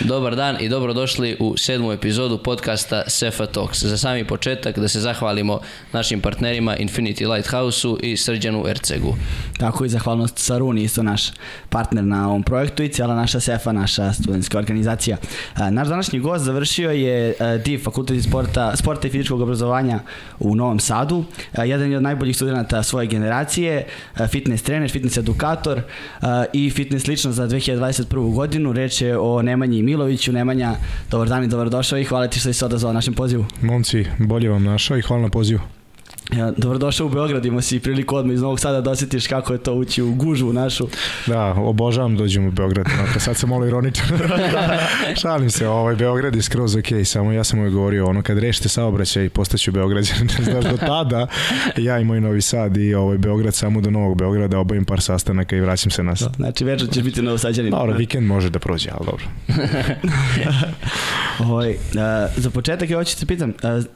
Dobar dan i dobrodošli u sedmu epizodu podcasta Sefa Talks. Za sami početak da se zahvalimo našim partnerima Infinity Lighthouse-u i Srđanu Ercegu. Tako i zahvalnost Saruni, isto naš partner na ovom projektu i cijela naša Sefa, naša studentska organizacija. Naš današnji gost završio je DIV, Fakultet sporta, sporta i fizičkog obrazovanja u Novom Sadu. Jedan je od najboljih studenta svoje generacije, fitness trener, fitness edukator i fitness ličnost za 2021. godinu. Reč je o Nemanji Miloviću. Nemanja, dobar dan i dobrodošao i hvala ti što si se odazvao našem pozivu. Momci, bolje vam našao i hvala na pozivu. Ja, dobrodošao u Beograd, ima si priliku odmah iz Novog Sada da osjetiš kako je to ući u gužu našu. Da, obožavam da dođem u Beograd, dakle sad sam malo ironičan. Šalim se, ovaj Beograd je skroz ok, samo ja sam uvijek govorio, ono kad rešite saobraćaj postaću Beograđan, znaš do tada, ja i moj Novi Sad i ovaj Beograd samo do Novog Beograda, obavim par sastanaka i vraćam se nas. Znači večer ćeš biti Novosađanin. Dobro, vikend može da prođe, ali dobro. Oj, uh, za početak ja hoću te pitam,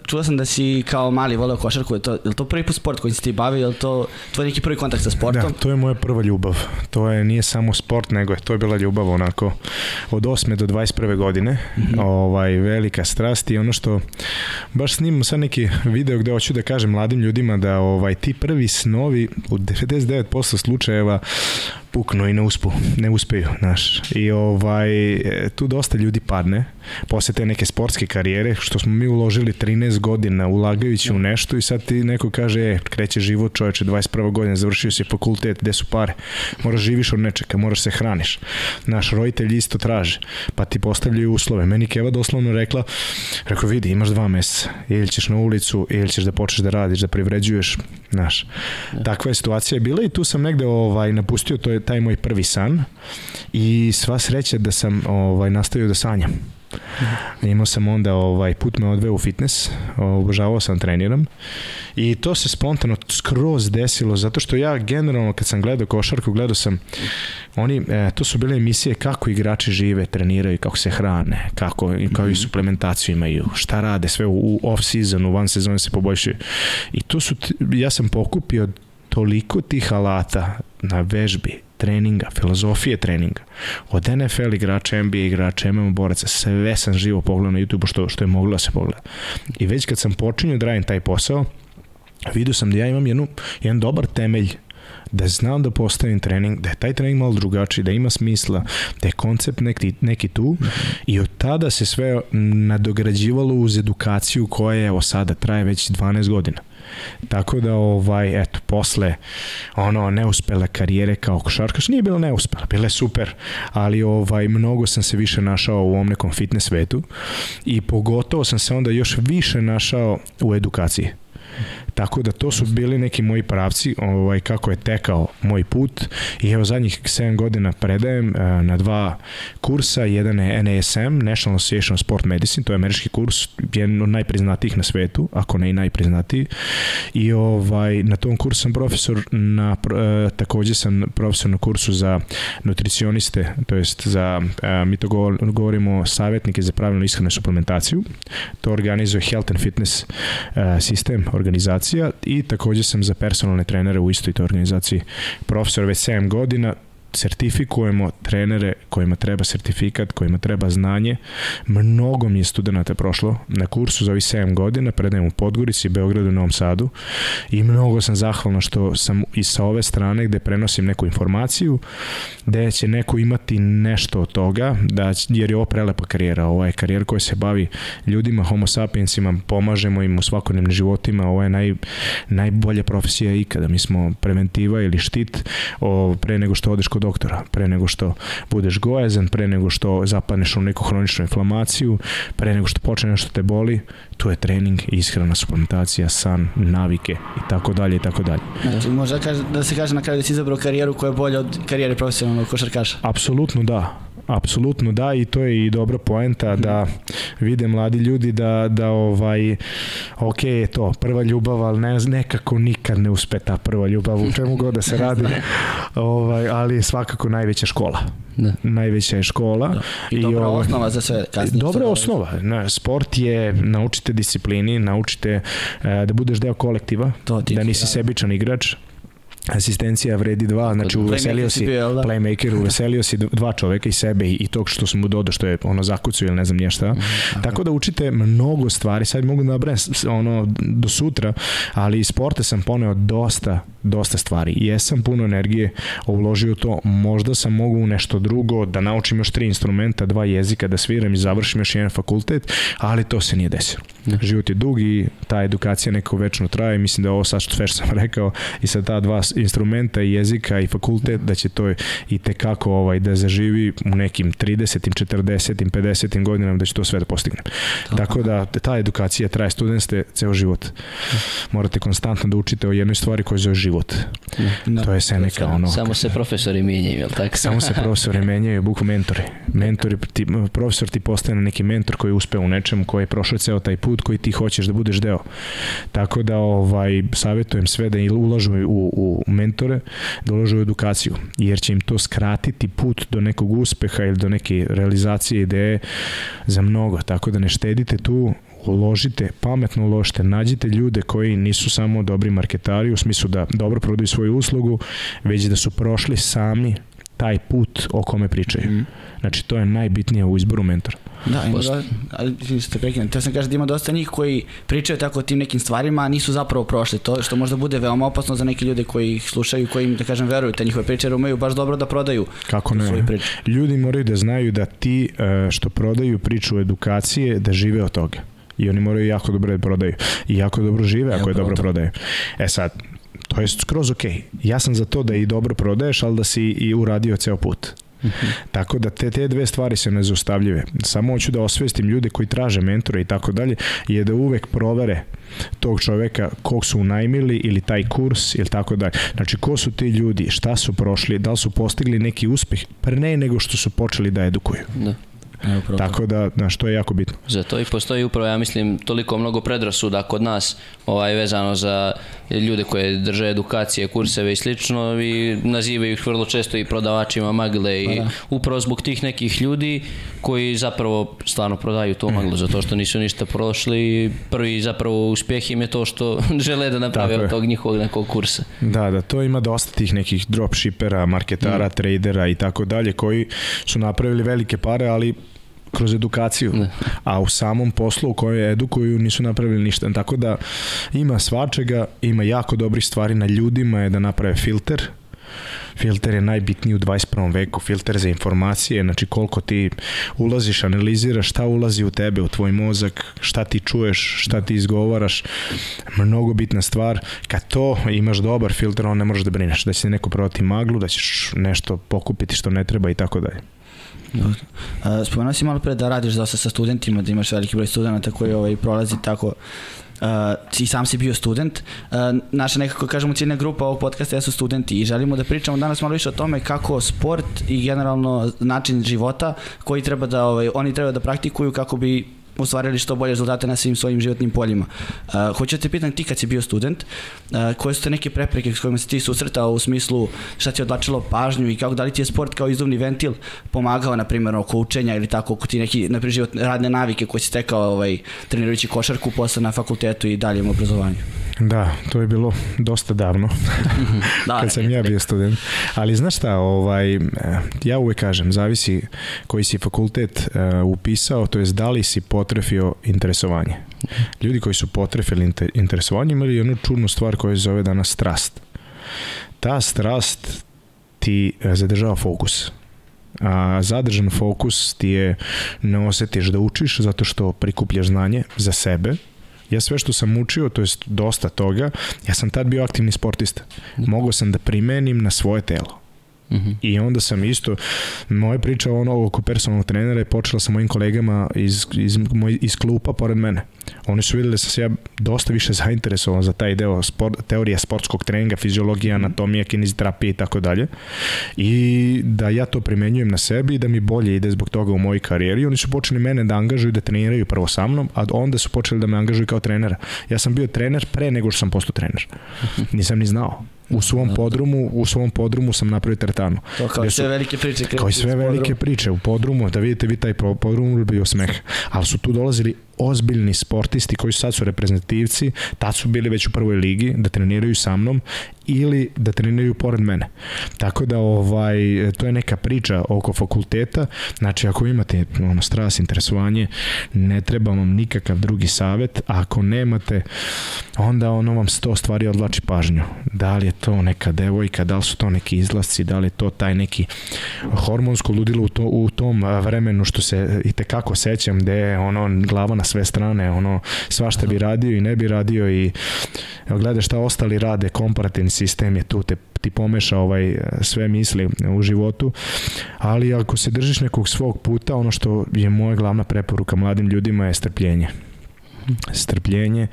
čuo sam da si kao mali voleo košarku, je to, je to prvi put sport koji si ti bavio, je to tvoj neki prvi kontakt sa sportom? Da, to je moja prva ljubav. To je nije samo sport, nego je to je bila ljubav onako od 8. do 21. godine. Mm -hmm. ovaj, velika strast i ono što baš snimam sad neki video gde hoću da kažem mladim ljudima da ovaj ti prvi snovi u 99% slučajeva puknu i ne uspu, ne uspeju, znaš. I ovaj, tu dosta ljudi padne posle te neke sportske karijere, što smo mi uložili 13 godina ulagajući u nešto i sad ti neko kaže, e, kreće život čoveče, 21. godine, završio si fakultet, gde su pare? Moraš živiš od nečega, moraš se hraniš. Naš roditelj isto traže, pa ti postavljaju uslove. Meni Keva doslovno rekla, rekao, vidi, imaš dva meseca, ili ćeš na ulicu, ili ćeš da počneš da radiš, da privređuješ, znaš. Takva je situacija bila i tu sam negde ovaj, napustio, to je taj moj prvi san i sva sreća da sam ovaj, nastavio da sanjam. Mm. Imao sam onda ovaj put me odveo u fitness, obožavao sam treniram i to se spontano skroz desilo zato što ja generalno kad sam gledao košarku, gledao sam oni, e, to su bile emisije kako igrači žive, treniraju, kako se hrane, kako, kao i mhm. suplementaciju imaju, šta rade, sve u, u off season, u van sezonu se poboljšaju. I to su, ja sam pokupio toliko tih alata na vežbi, treninga, filozofije treninga, od NFL igrača, NBA igrača, MMA boraca, sve sam živo pogledao na YouTube što, što je moglo da se pogleda. I već kad sam počinio da radim taj posao, vidio sam da ja imam jednu, jedan dobar temelj da znam da postavim trening, da je taj trening malo drugačiji, da ima smisla, da je koncept neki, neki tu i od tada se sve nadograđivalo uz edukaciju koja evo sada traje već 12 godina. Tako da, ovaj, eto, posle ono, neuspele karijere kao košarkaš, nije bilo neuspela, bila je super, ali ovaj, mnogo sam se više našao u ovom nekom fitness svetu i pogotovo sam se onda još više našao u edukaciji. Tako da to su bili neki moji pravci, ovaj, kako je tekao moj put i evo zadnjih 7 godina predajem uh, na dva kursa, jedan je NASM, National Association of Sport Medicine, to je američki kurs, jedan od najpriznatijih na svetu, ako ne i najpriznatiji. I ovaj, na tom kursu sam profesor, na, uh, takođe sam profesor na kursu za nutricioniste, to jest za, mi to govorimo, savjetnike za pravilnu ishranu suplementaciju. To organizuje Health and Fitness sistem, organizacija organizacija i takođe sam za personalne trenere u istoj toj organizaciji. Profesor već 7 godina sertifikujemo trenere kojima treba sertifikat, kojima treba znanje. Mnogo mi je studenta prošlo na kursu za ovih 7 godina, predajem u Podgorici, Beogradu i Novom Sadu. I mnogo sam zahvalno što sam i sa ove strane gde prenosim neku informaciju, gde će neko imati nešto od toga, da, jer je ovo prelepa karijera, ovo je karijera koja se bavi ljudima, homo sapiensima, pomažemo im u svakodnevnim životima, ovo je naj, najbolja profesija ikada, mi smo preventiva ili štit o, pre nego što odeš kod doktora, pre nego što budeš gojazan, pre nego što zapadneš u neku hroničnu inflamaciju, pre nego što počne nešto te boli, tu je trening, ishrana, suplementacija, san, navike i tako dalje i tako dalje. Znači, možda da se kaže na kraju da si izabrao karijeru koja je bolja od karijere profesionalnog košarkaša? Apsolutno da. Apsolutno da i to je i dobra poenta da vide mladi ljudi da, da ovaj ok je to prva ljubav ali ne, nekako nikad ne uspe ta prva ljubav u čemu god da se radi ovaj, ali je svakako najveća škola da. najveća je škola da. i, I dobra ovaj, osnova za sve kasnije dobra osnova na, sport je naučite disciplini naučite uh, da budeš deo kolektiva to da nisi da. sebičan igrač asistencija vredi dva, znači uveselio si, da? playmaker, uveselio si dva čoveka i sebe i, i tog što sam mu dodao što je ono zakucao ili ne znam nije šta. Tako da učite mnogo stvari, sad mogu da nabrem ono do sutra, ali iz sporta sam poneo dosta, dosta stvari. Jesam puno energije uložio to, možda sam mogu u nešto drugo, da naučim još tri instrumenta, dva jezika, da sviram i završim još jedan fakultet, ali to se nije desilo. Život je dug i ta edukacija neko večno traje, mislim da ovo sad što sve što sam rekao i sa ta dva instrumenta i jezika i fakultet da će to i tekako ovaj, da zaživi u nekim 30. 40. 50. godinama da će to sve da postignem. Tako da ta edukacija traje student ste ceo život. Morate konstantno da učite o jednoj stvari koja zove život. Da. To je Seneca ono. Samo se profesori mijenjaju, jel tako? Samo se profesori menjaju, buku mentori. Mentori, ti, profesor ti postane neki mentor koji je uspeo u nečemu, koji je prošao ceo taj put koji ti hoćeš da budeš deo. Tako da ovaj savetujem sve da ulažu u, u mentore, da ulažu u edukaciju, jer će im to skratiti put do nekog uspeha ili do neke realizacije ideje za mnogo. Tako da ne štedite tu, uložite, pametno uložite, nađite ljude koji nisu samo dobri marketari u smislu da dobro prodaju svoju uslugu, već da su prošli sami taj put o kome pričaju. Mm. Znači, to je najbitnije u izboru mentora. Da, ima Post- da, ali izvini što te prekinem. Te sam kažem da ima dosta njih koji pričaju tako o tim nekim stvarima, a nisu zapravo prošli. To što možda bude veoma opasno za neke ljude koji ih slušaju, koji im, da kažem, veruju te njihove priče, jer umeju baš dobro da prodaju Kako svoje ne? priče. Ljudi moraju da znaju da ti e, što prodaju priču edukacije, da žive od toga. I oni moraju jako dobro da prodaju. I jako dobro žive ako je dobro to. prodaju. E sad, to je skroz ok. Ja sam za to da i dobro prodaješ, ali da si i uradio ceo put. Tako da te, te dve stvari se ne zaustavljive. Samo hoću da osvestim ljude koji traže mentora i tako dalje, je da uvek provere tog čoveka kog su unajmili ili taj kurs ili tako dalje. Znači ko su ti ljudi, šta su prošli, da li su postigli neki uspeh pre ne nego što su počeli da edukuju. Da. To. Tako da, znaš, to je jako bitno. Zato i postoji upravo, ja mislim, toliko mnogo predrasuda kod nas ovaj, vezano za ljude koje drže edukacije, kurseve i slično i nazivaju ih vrlo često i prodavačima magle i da. upravo zbog tih nekih ljudi koji zapravo stvarno prodaju tu maglu zato što nisu ništa prošli i prvi zapravo uspjeh im je to što žele da naprave od tog njihovog nekog kursa. Da, da, to ima dosta tih nekih dropshippera, marketara, mm. tradera i tako dalje koji su napravili velike pare, ali kroz edukaciju, Ne. a u samom poslu u kojoj edukuju nisu napravili ništa. Tako da ima svačega, ima jako dobrih stvari na ljudima je da naprave filter, Filter je najbitniji u 21. veku, filter za informacije, znači koliko ti ulaziš, analiziraš šta ulazi u tebe, u tvoj mozak, šta ti čuješ, šta ti izgovaraš, mnogo bitna stvar. Kad to imaš dobar filter, on ne možeš da brineš, da će neko prodati maglu, da ćeš nešto pokupiti što ne treba i tako dalje. Spomenuo si malo pre da radiš dosta sa studentima, da imaš veliki broj studenta koji ovaj, prolazi tako Uh, i sam si bio student. Uh, naša nekako kažemo ciljna grupa ovog podcasta jesu studenti i želimo da pričamo danas malo više o tome kako sport i generalno način života koji treba da ovaj, oni treba da praktikuju kako bi ostvarili što bolje rezultate na svim svojim životnim poljima. Uh, hoću da te pitam ti kad si bio student, uh, koje su te neke prepreke s kojima si ti susretao u smislu šta ti je odlačilo pažnju i kako da li ti je sport kao izduvni ventil pomagao na primjer oko učenja ili tako oko ti neki na primjer radne navike koje si stekao ovaj, trenirajući košarku posle na fakultetu i daljem obrazovanju. Da, to je bilo dosta davno. Da, kad sam ja bio student. Ali znaš šta, ovaj, eh, ja uvek kažem, zavisi koji si fakultet uh, upisao, to jest da li si potrefio interesovanje. Ljudi koji su potrefili inter, interesovanje imali jednu čudnu stvar koja se zove danas strast. Ta strast ti eh, zadržava fokus. A zadržan fokus ti je ne osetiš da učiš zato što prikupljaš znanje za sebe, ja sve što sam učio, to jest dosta toga, ja sam tad bio aktivni sportista. Mogao sam da primenim na svoje telo. Mhm. I onda sam isto, moja priča ono oko personalnog trenera je počela sa mojim kolegama iz, iz, moj, iz klupa pored mene. Oni su videli da sam se ja dosta više zainteresovan za taj deo sport, teorija sportskog treninga, fiziologija, anatomija, kineziterapija i tako dalje. I da ja to primenjujem na sebi i da mi bolje ide zbog toga u mojoj karijeri. Oni su počeli mene da angažuju da treniraju prvo sa mnom, a onda su počeli da me angažuju kao trenera. Ja sam bio trener pre nego što sam postao trener. Nisam ni znao. U svom podrumu, u svom podrumu sam napravio teretanu. To kao su- sve velike priče. kao i sve velike priče u podrumu, da vidite vi taj po- podrum bio smeh. Ali su tu dolazili ozbiljni sportisti koji sad su reprezentativci, tad su bili već u prvoj ligi, da treniraju sa mnom ili da treniraju pored mene. Tako da ovaj to je neka priča oko fakulteta. Znači ako imate ono strast, interesovanje, ne treba vam nikakav drugi savet, a ako nemate onda ono vam sto stvari odlači pažnju. Da li je to neka devojka, da li su to neki izlasci, da li je to taj neki hormonsko ludilo u, to, u tom vremenu što se i tekako sećam gde je ono glava na sve strane, ono svašta bi radio i ne bi radio i gledaš šta ostali rade, komparativni sistem je tu te ti pomeša ovaj sve misli u životu, ali ako se držiš nekog svog puta, ono što je moja glavna preporuka mladim ljudima je strpljenje. Strpljenje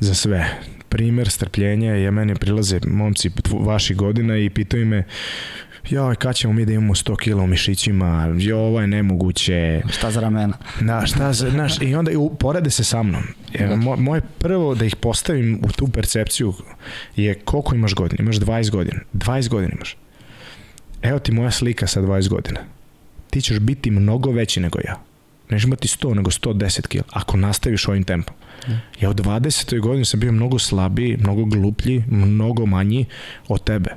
za sve. Primer strpljenja je meni prilaze momci vaših godina i pitaju me joj, kad ćemo mi da imamo 100 kila u mišićima, jo, ovo je nemoguće. Šta za ramena? Da, šta za, znaš, i onda porede se sa mnom. Da. Mo, moje prvo da ih postavim u tu percepciju je koliko imaš godina? Imaš 20 godina. 20 godina imaš. Evo ti moja slika sa 20 godina. Ti ćeš biti mnogo veći nego ja. Nećeš imati 100, nego 110 kila. Ako nastaviš ovim tempom. Ja u 20. godini sam bio mnogo slabiji, mnogo gluplji, mnogo manji od tebe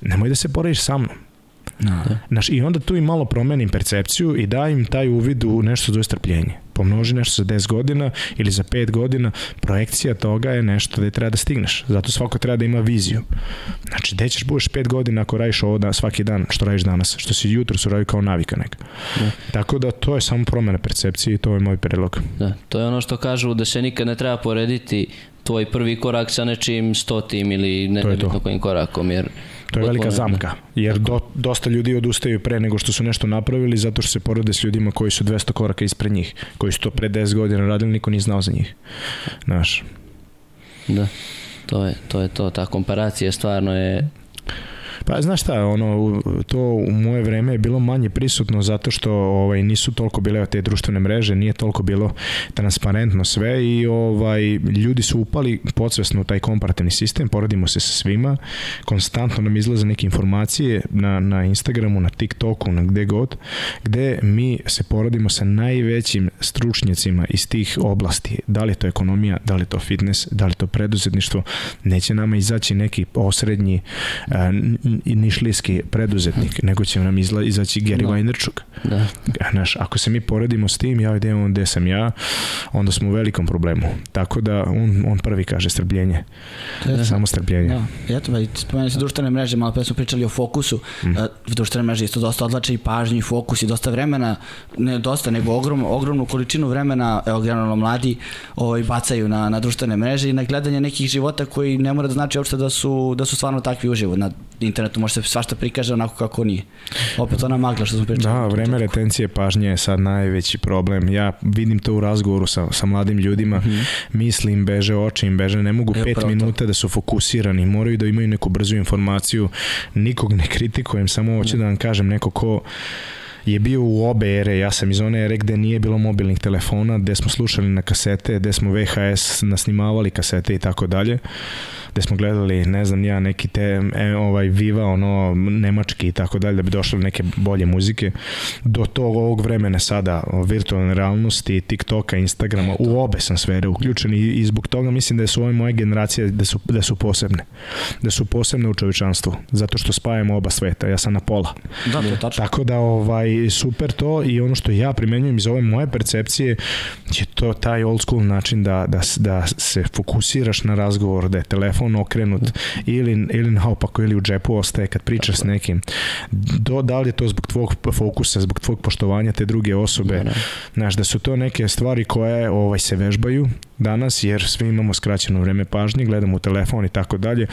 nemoj da se porediš sa mnom. Da. Znaš, I onda tu i malo promenim percepciju i daj im taj uvid u nešto zove strpljenje. Pomnoži nešto za 10 godina ili za 5 godina, projekcija toga je nešto da treba da stigneš. Zato svako treba da ima viziju. Znači, gde ćeš budeš 5 godina ako radiš ovo da, svaki dan, što radiš danas, što si jutro su radi kao navika neka. Da. Tako da to je samo promena percepcije i to je moj predlog. Da, to je ono što kažu da se nikad ne treba porediti tvoj prvi korak sa nečim stotim ili ne, nebitno kojim korakom, jer To je velika zamka, jer do, dosta ljudi odustaju pre nego što su nešto napravili zato što se porode s ljudima koji su 200 koraka ispred njih, koji su to pre 10 godina radili, niko nije znao za njih. Znaš. Da, to je, to je to, ta komparacija stvarno je Pa znaš šta, ono, to u moje vreme je bilo manje prisutno zato što ovaj, nisu toliko bile te društvene mreže, nije toliko bilo transparentno sve i ovaj, ljudi su upali podsvesno u taj komparativni sistem, poredimo se sa svima, konstantno nam izlaze neke informacije na, na Instagramu, na TikToku, na gde god, gde mi se porodimo sa najvećim stručnjacima iz tih oblasti, da li je to ekonomija, da li je to fitness, da li je to preduzetništvo, neće nama izaći neki osrednji i nišlijski preduzetnik, nego će nam izla, izaći Gary no. Da. Vaynerchuk. Da. Znaš, ako se mi poredimo s tim, ja idem gde sam ja, onda smo u velikom problemu. Tako da on, on prvi kaže strpljenje. Da. Samo strpljenje. Da. Eto, ba, spomenuo se društvene mreže, malo pre smo pričali o fokusu. Mm. Društvene mreže isto dosta odlače i pažnju i fokus i dosta vremena, ne dosta, nego ogrom, ogromnu količinu vremena, evo generalno mladi ovaj, bacaju na, na društvene mreže i na gledanje nekih života koji ne mora da znači uopšte da su, da su stvarno takvi uživo. Na internetu može se svašta prikaže onako kako nije. Opet ona magla što smo pričali. Da, vreme retencije pažnje je sad najveći problem. Ja vidim to u razgovoru sa, sa mladim ljudima, mm -hmm. mislim, beže oči im, beže, ne mogu e, pet minuta to. da su fokusirani, moraju da imaju neku brzu informaciju, nikog ne kritikujem, samo hoću mm. da vam kažem neko ko je bio u obe ere, ja sam iz one ere gde nije bilo mobilnih telefona, gde smo slušali na kasete, gde smo VHS nasnimavali kasete i tako dalje gde smo gledali, ne znam ja, neki te, e, ovaj, Viva, ono, nemački i tako dalje, da bi došli neke bolje muzike, do tog ovog vremena sada, virtualne realnosti, TikToka, Instagrama, Eto. u obe sam sfere uključen i, i zbog toga mislim da su ove moje generacije, da su, da su posebne. Da su posebne u čovječanstvu, zato što spajamo oba sveta, ja sam na pola. Da, to je tačno. Tako da, ovaj, super to i ono što ja primenjujem iz ove moje percepcije je to taj old school način da, da, da se fokusiraš na razgovor, da je telefon telefon okrenut ili, ili naopako ili u džepu ostaje kad pričaš s nekim. Do, da li je to zbog tvog fokusa, zbog tvog poštovanja te druge osobe, da, da. znaš, da su to neke stvari koje ovaj se vežbaju danas, jer svi imamo skraćeno vreme pažnje, gledamo u telefon i tako dalje.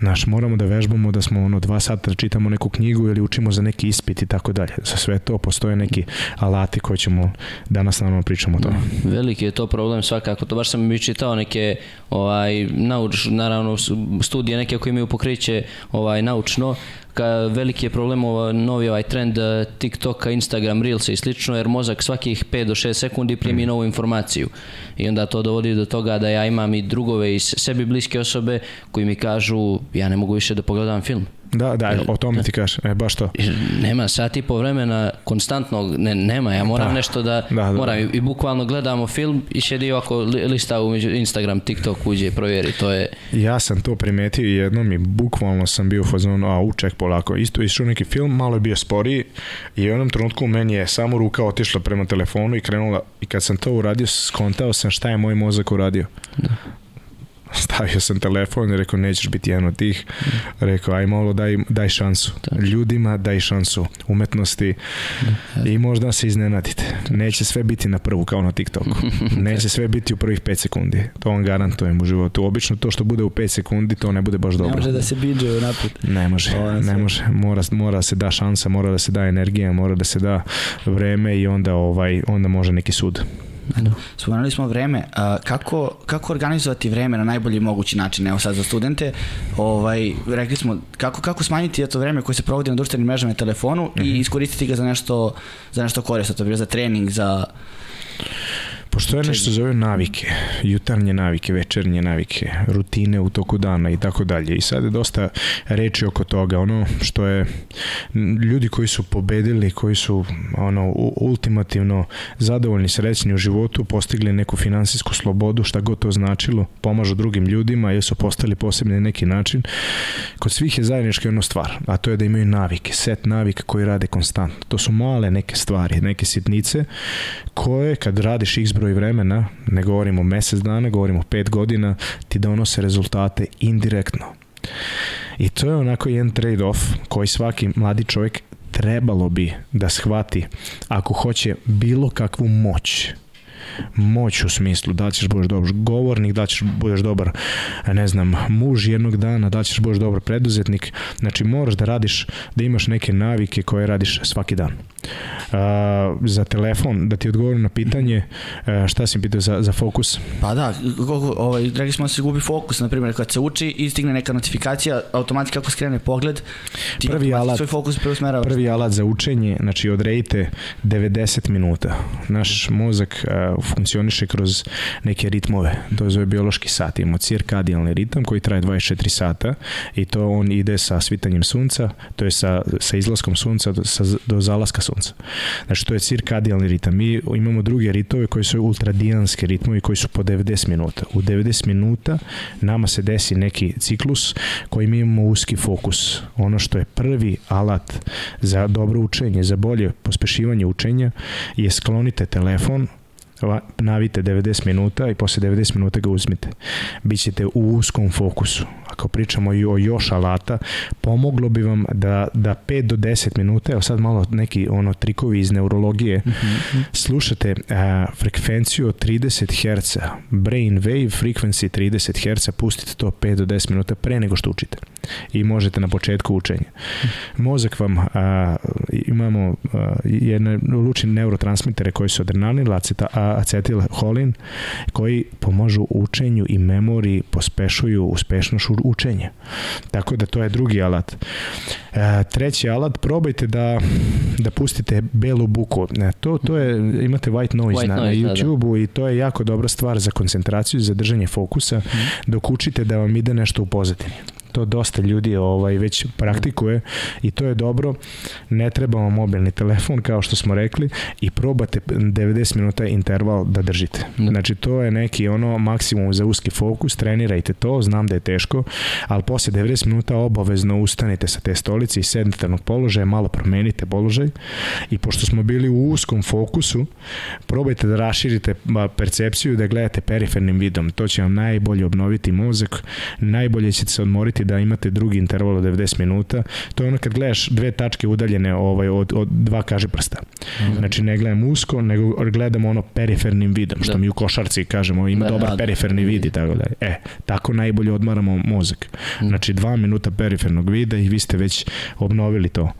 Znaš, moramo da vežbamo da smo ono dva sata da čitamo neku knjigu ili učimo za neki ispit i tako dalje. Za sve to postoje neki alati koje ćemo danas naravno pričamo o tome. Veliki je to problem svakako. To baš sam mi čitao neke ovaj nauč, naravno studije neke koje imaju pokriće ovaj naučno ka veliki je problem ova, novi ovaj trend eh, TikToka, Instagram, Reels i slično, jer mozak svakih 5 do 6 sekundi primi mm. novu informaciju. I onda to dovodi do toga da ja imam i drugove iz sebi bliske osobe koji mi kažu ja ne mogu više da pogledam film Da, da, o tome ti kažeš, e, baš to. Nema sat i po vremena konstantnog, ne, nema, ja moram Da. nešto da, Da, da. moram i, i bukvalno gledamo film i sjedi ovako li- lista u Instagram, TikTok uđe i provjeri, to je, Ja sam to primetio jednom i bukvalno sam bio u fazonu, a uček polako. Isto išao neki film, malo je bio sporiji i u jednom trenutku meni je samo ruka otišla prema telefonu i krenula i kad sam to uradio, skontao sam šta je moj mozak uradio. Stavio sam telefon i rekao nećeš biti jedan od tih. Rekao aj malo daj, daj šansu. Ljudima daj šansu. Umetnosti i možda se iznenadite. Neće sve biti na prvu kao na TikToku. Neće sve biti u prvih 5 sekundi. To vam garantujem u životu. Obično to što bude u 5 sekundi to ne bude baš Ne dobro. može da se binđuje napred. Ne može, ne može. Mora, mora da se da šansa, mora da se da energija, mora da se da vreme i onda ovaj onda može neki sud. Spomenuli smo vreme, a, kako, kako organizovati vreme na najbolji mogući način, evo sad za studente, ovaj, rekli smo kako, kako smanjiti to vreme koje se provodi na društvenim mrežama i telefonu i iskoristiti ga za nešto, za nešto korisno, to bilo za trening, za... Postoje nešto zove navike, jutarnje navike, večernje navike, rutine u toku dana i tako dalje. I sad je dosta reči oko toga. Ono što je ljudi koji su pobedili, koji su ono ultimativno zadovoljni, srećni u životu, postigli neku finansijsku slobodu, šta god to značilo, pomažu drugim ljudima jer su postali posebni na neki način. Kod svih je zajednička jedna stvar, a to je da imaju navike, set navika koji rade konstantno. To su male neke stvari, neke sitnice koje kad radiš x broj vremena, ne govorimo mesec dana, govorimo pet godina, ti donose rezultate indirektno. I to je onako jedan trade-off koji svaki mladi čovjek trebalo bi da shvati ako hoće bilo kakvu moć. Moć u smislu da li ćeš budeš dobar govornik, da li ćeš budeš dobar ne znam, muž jednog dana, da li ćeš budeš dobar preduzetnik. Znači moraš da radiš, da imaš neke navike koje radiš svaki dan A, za telefon, da ti odgovorim na pitanje a, šta si pitao za, za fokus Pa da, koliko, ovaj, rekli smo da se gubi fokus, na primjer, kad se uči i stigne neka notifikacija, automatski kako skrene pogled, ti Prvi alat- svoj fokus preusmeravaš. Prvi alat za učenje, znači odredite 90 minuta. Naš mozak a, funkcioniše kroz neke ritmove. To je zove biološki sat. Imamo cirkadijalni ritam koji traje 24 sata i to on ide sa svitanjem sunca, to je sa, sa izlaskom sunca do, sa, do zalaska sunca. Znači to je cirkadijalni ritam. Mi imamo druge ritove koji su ultradijanski ritmovi koji su po 90 minuta. U 90 minuta nama se desi neki ciklus koji mi imamo uski fokus. Ono što je prvi alat za dobro učenje, za bolje pospešivanje učenja je sklonite telefon navite 90 minuta i posle 90 minuta ga uzmite. Bićete u uskom fokusu. Ako pričamo i o još alata, pomoglo bi vam da, da 5 do 10 minuta, evo sad malo neki ono trikovi iz neurologije, slušate a, frekvenciju od 30 Hz, brain wave frequency 30 Hz, pustite to 5 do 10 minuta pre nego što učite i možete na početku učenja. Mozak vam, a, imamo a, jedne lučne neurotransmitere koji su adrenalin, aceta, a, acetilholin, koji pomažu učenju i memoriji, pospešuju uspešnošću učenja. Tako da to je drugi alat. E, treći alat, probajte da, da pustite belu buku. E, to, to je, imate white noise White na, noise, na da, da. YouTube-u i to je jako dobra stvar za koncentraciju, za držanje fokusa, dok učite da vam ide nešto u pozadini to dosta ljudi ovaj već praktikuje i to je dobro. Ne treba vam mobilni telefon kao što smo rekli i probate 90 minuta interval da držite. Da. Znači to je neki ono maksimum za uski fokus, trenirajte to, znam da je teško, ali posle 90 minuta obavezno ustanite sa te stolice i sednete na položaje, malo promenite položaj i pošto smo bili u uskom fokusu, probajte da raširite percepciju, da gledate perifernim vidom. To će vam najbolje obnoviti mozak, najbolje ćete se odmoriti da imate drugi interval od 90 minuta. To je ono kad gledaš dve tačke udaljene ovaj, od, od dva kaže prsta. Znači ne gledam usko, nego gledam ono perifernim vidom, što Da. mi u košarci kažemo ima Da, dobar da, periferni vid i tako dalje. E, tako najbolje odmaramo mozak. Znači dva minuta perifernog vida i vi ste već obnovili to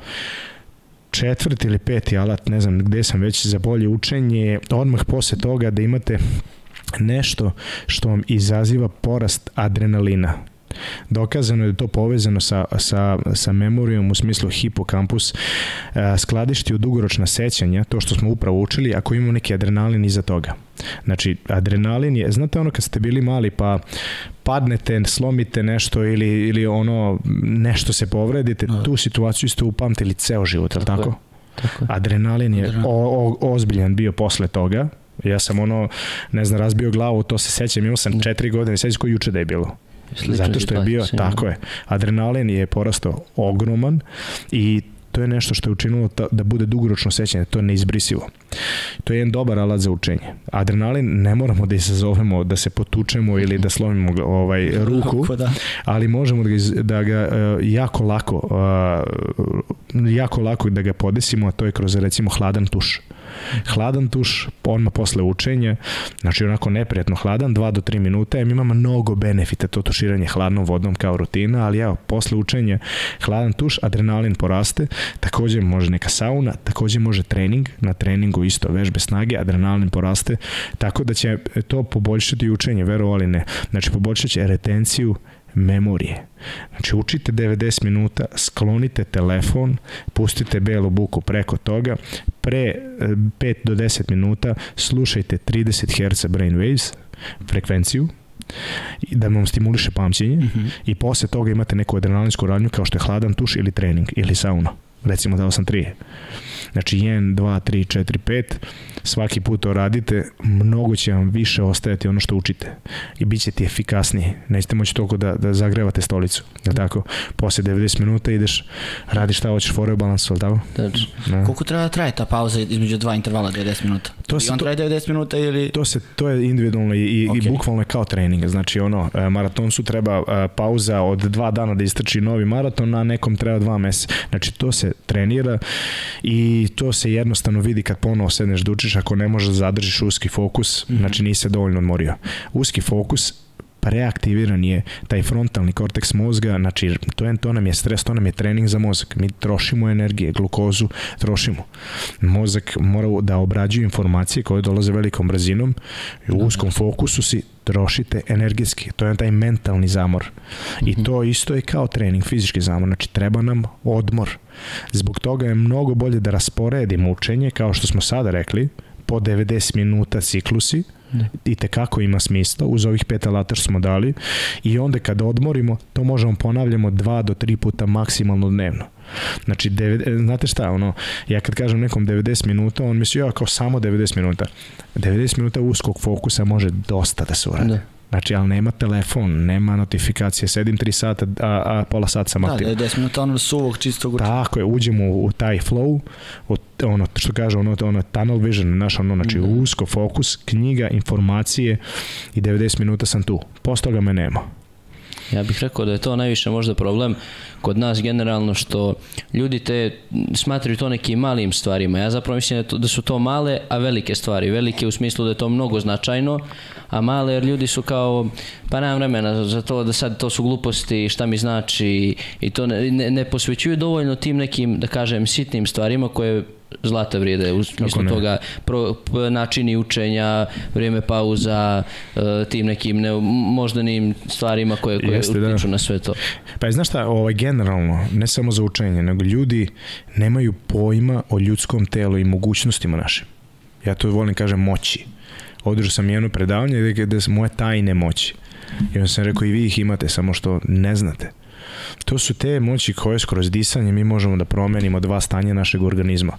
četvrti ili peti alat, ne znam gde sam već za bolje učenje, je odmah posle toga da imate nešto što vam izaziva porast adrenalina. Dokazano je da je to povezano sa, sa, sa memorijom u smislu hipokampus e, skladišti u dugoročna sećanja, to što smo upravo učili, ako imamo neki adrenalin iza toga. Znači, adrenalin je, znate ono kad ste bili mali pa padnete, slomite nešto ili, ili ono nešto se povredite, no. tu situaciju ste upamtili ceo život, je li tako? tako? Tako. Adrenalin je o, o, ozbiljan bio posle toga. Ja sam ono, ne znam, razbio glavu, to se sećam, imao sam četiri godine, sećam koji juče da je bilo. Slično Zato što je bio, tako je, adrenalin je porastao ogroman i to je nešto što je učinilo ta, da bude dugoročno sećanje, to je neizbrisivo. To je jedan dobar alat za učenje. Adrenalin ne moramo da izazovemo, da se potučemo ili da slomimo ovaj ruku, da. ali možemo da ga, da ga uh, jako lako uh, jako lako da ga podesimo, a to je kroz recimo hladan tuš. Hladan tuš, odmah posle učenja, znači onako neprijatno hladan, 2 do 3 minuta, im ima mnogo benefita to tuširanje hladnom vodom kao rutina, ali evo, posle učenja hladan tuš, adrenalin poraste, takođe može neka sauna, takođe može trening, na treningu isto vežbe snage, adrenalin poraste, tako da će to poboljšati učenje, verovali ne. Znači poboljšat će retenciju memorije. Znači učite 90 minuta, sklonite telefon, pustite belu buku preko toga, pre 5 e, do 10 minuta slušajte 30 Hz brainwaves, frekvenciju, da vam stimuliše pamćenje mm -hmm. i posle toga imate neku adrenalinsku radnju kao što je hladan tuš ili trening ili sauna. Recimo dao sam 3. Znači 1, 2, 3, 4, 5 svaki put to radite, mnogo će vam više ostajati ono što učite i bit će ti efikasniji. Nećete moći toliko da, da zagrevate stolicu. Je li tako? Posle 90 minuta ideš, radiš šta hoćeš, foreo balans, je li tako? Da. Koliko treba da traje ta pauza između dva intervala 90 minuta? To se, I on traje 90 minuta ili... To, se, to je individualno i, okay. i bukvalno kao trening. Znači ono, e, maratoncu treba e, pauza od dva dana da istrči novi maraton, a nekom treba dva meseca. Znači to se trenira i to se jednostavno vidi kad ponovo sedneš da učiš ako ne možeš da zadržiš uski fokus, mm -hmm. znači nisi se dovoljno odmorio. Uski fokus preaktiviran je taj frontalni korteks mozga, znači to, je, to nam je stres, to nam je trening za mozak. Mi trošimo energije, glukozu trošimo. Mozak mora da obrađuje informacije koje dolaze velikom brzinom i u uskom fokusu si trošite energijski. To je taj mentalni zamor. I mhm. to isto je kao trening, fizički zamor. Znači treba nam odmor. Zbog toga je mnogo bolje da rasporedimo učenje, kao što smo sada rekli, po 90 minuta ciklusi, Ne. i tekako ima smisla uz ovih pet alata što smo dali i onda kada odmorimo to možemo ponavljamo dva do tri puta maksimalno dnevno znači devet, znate šta ono ja kad kažem nekom 90 minuta on misli ja kao samo 90 minuta 90 minuta uskog fokusa može dosta da se uradi da. Znači, ali nema telefon, nema notifikacije, sedim 3 sata, a, a pola sata sam aktiv. Da, 10 minuta ono suvog čistog učenja. Tako je, uđemo u, u taj flow, u, ono, što kaže, ono, ono tunnel vision, naš, ono, znači, mm. usko fokus, knjiga, informacije i 90 minuta sam tu. Posle toga me nema. Ja bih rekao da je to najviše možda problem kod nas generalno što ljudi te smatraju to nekim malim stvarima. Ja zapravo mislim da, to, da su to male, a velike stvari. Velike u smislu da je to mnogo značajno, a male jer ljudi su kao pa nemam vremena za to da sad to su gluposti šta mi znači i to ne, ne, ne posvećuju dovoljno tim nekim da kažem sitnim stvarima koje zlata vrijede u smislu toga pro, načini učenja, vrijeme pauza, uh, tim nekim ne, moždanim stvarima koje, koje Jeste, da. utiču da. na sve to. Pa je, znaš šta, ovaj, generalno, ne samo za učenje, nego ljudi nemaju pojma o ljudskom telu i mogućnostima našim. Ja to volim kažem moći. Održao sam jedno predavanje gde, gde su moje tajne moći. I onda sam rekao i vi ih imate, samo što ne znate. To su te moći koje skroz disanje mi možemo da promenimo dva stanja našeg organizma.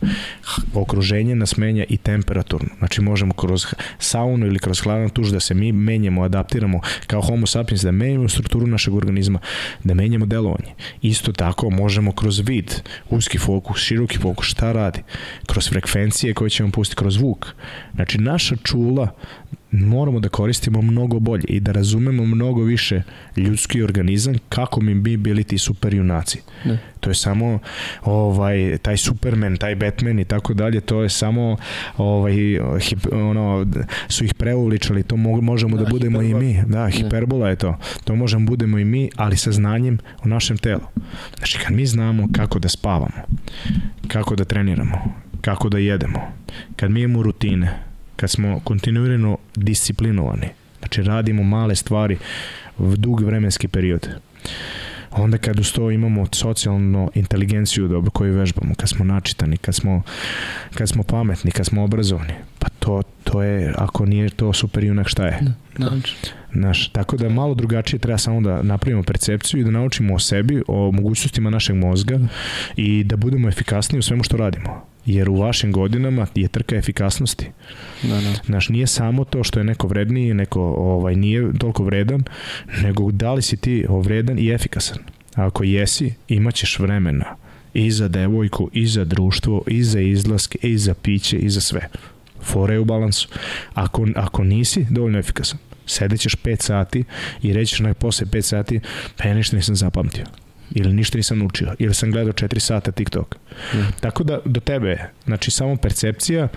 Okruženje nas menja i temperaturno. Znači možemo kroz saunu ili kroz hladan tuž da se mi menjamo, adaptiramo kao homo sapiens, da menjamo strukturu našeg organizma, da menjamo delovanje. Isto tako možemo kroz vid, uski fokus, široki fokus, šta radi? Kroz frekvencije koje ćemo pustiti kroz zvuk. Znači naša čula moramo da koristimo mnogo bolje i da razumemo mnogo više ljudski organizam kako mi bi bili ti super junaci. Ne. To je samo ovaj taj Superman, taj Batman i tako dalje, to je samo ovaj hip, ono su ih preuličali, to možemo da, da budemo hiperbola. i mi. Da, hiperbola je to. To možemo budemo i mi, ali sa znanjem o našem telu. Znači kad mi znamo kako da spavamo, kako da treniramo, kako da jedemo, kad mi imamo rutine, kad smo kontinuirano disciplinovani, Znači radimo male stvari v dug vremenski period. Onda kad uz to imamo socijalnu inteligenciju dobro koju vežbamo, kad smo načitani, kad smo, kad smo pametni, kad smo obrazovani, pa to, to je, ako nije to super junak, šta je? Da. Znaš, tako da malo drugačije treba samo da napravimo percepciju i da naučimo o sebi, o mogućnostima našeg mozga i da budemo efikasniji u svemu što radimo. Jer u vašim godinama je trka efikasnosti. Da, da. Znaš, nije samo to što je neko vredniji, neko ovaj, nije toliko vredan, nego da li si ti vredan i efikasan. A ako jesi, imaćeš vremena i za devojku, i za društvo, i za izlaske, i za piće, i za sve. Fora je u balansu. Ako, ako nisi dovoljno efikasan, sedećeš 5 sati i rećeš na posle 5 sati, pa ja ništa nisam zapamtio ili ništa nisam naučio, ili sam gledao 4 sata TikTok. Mm. Tako da do tebe je, znači samo percepcija,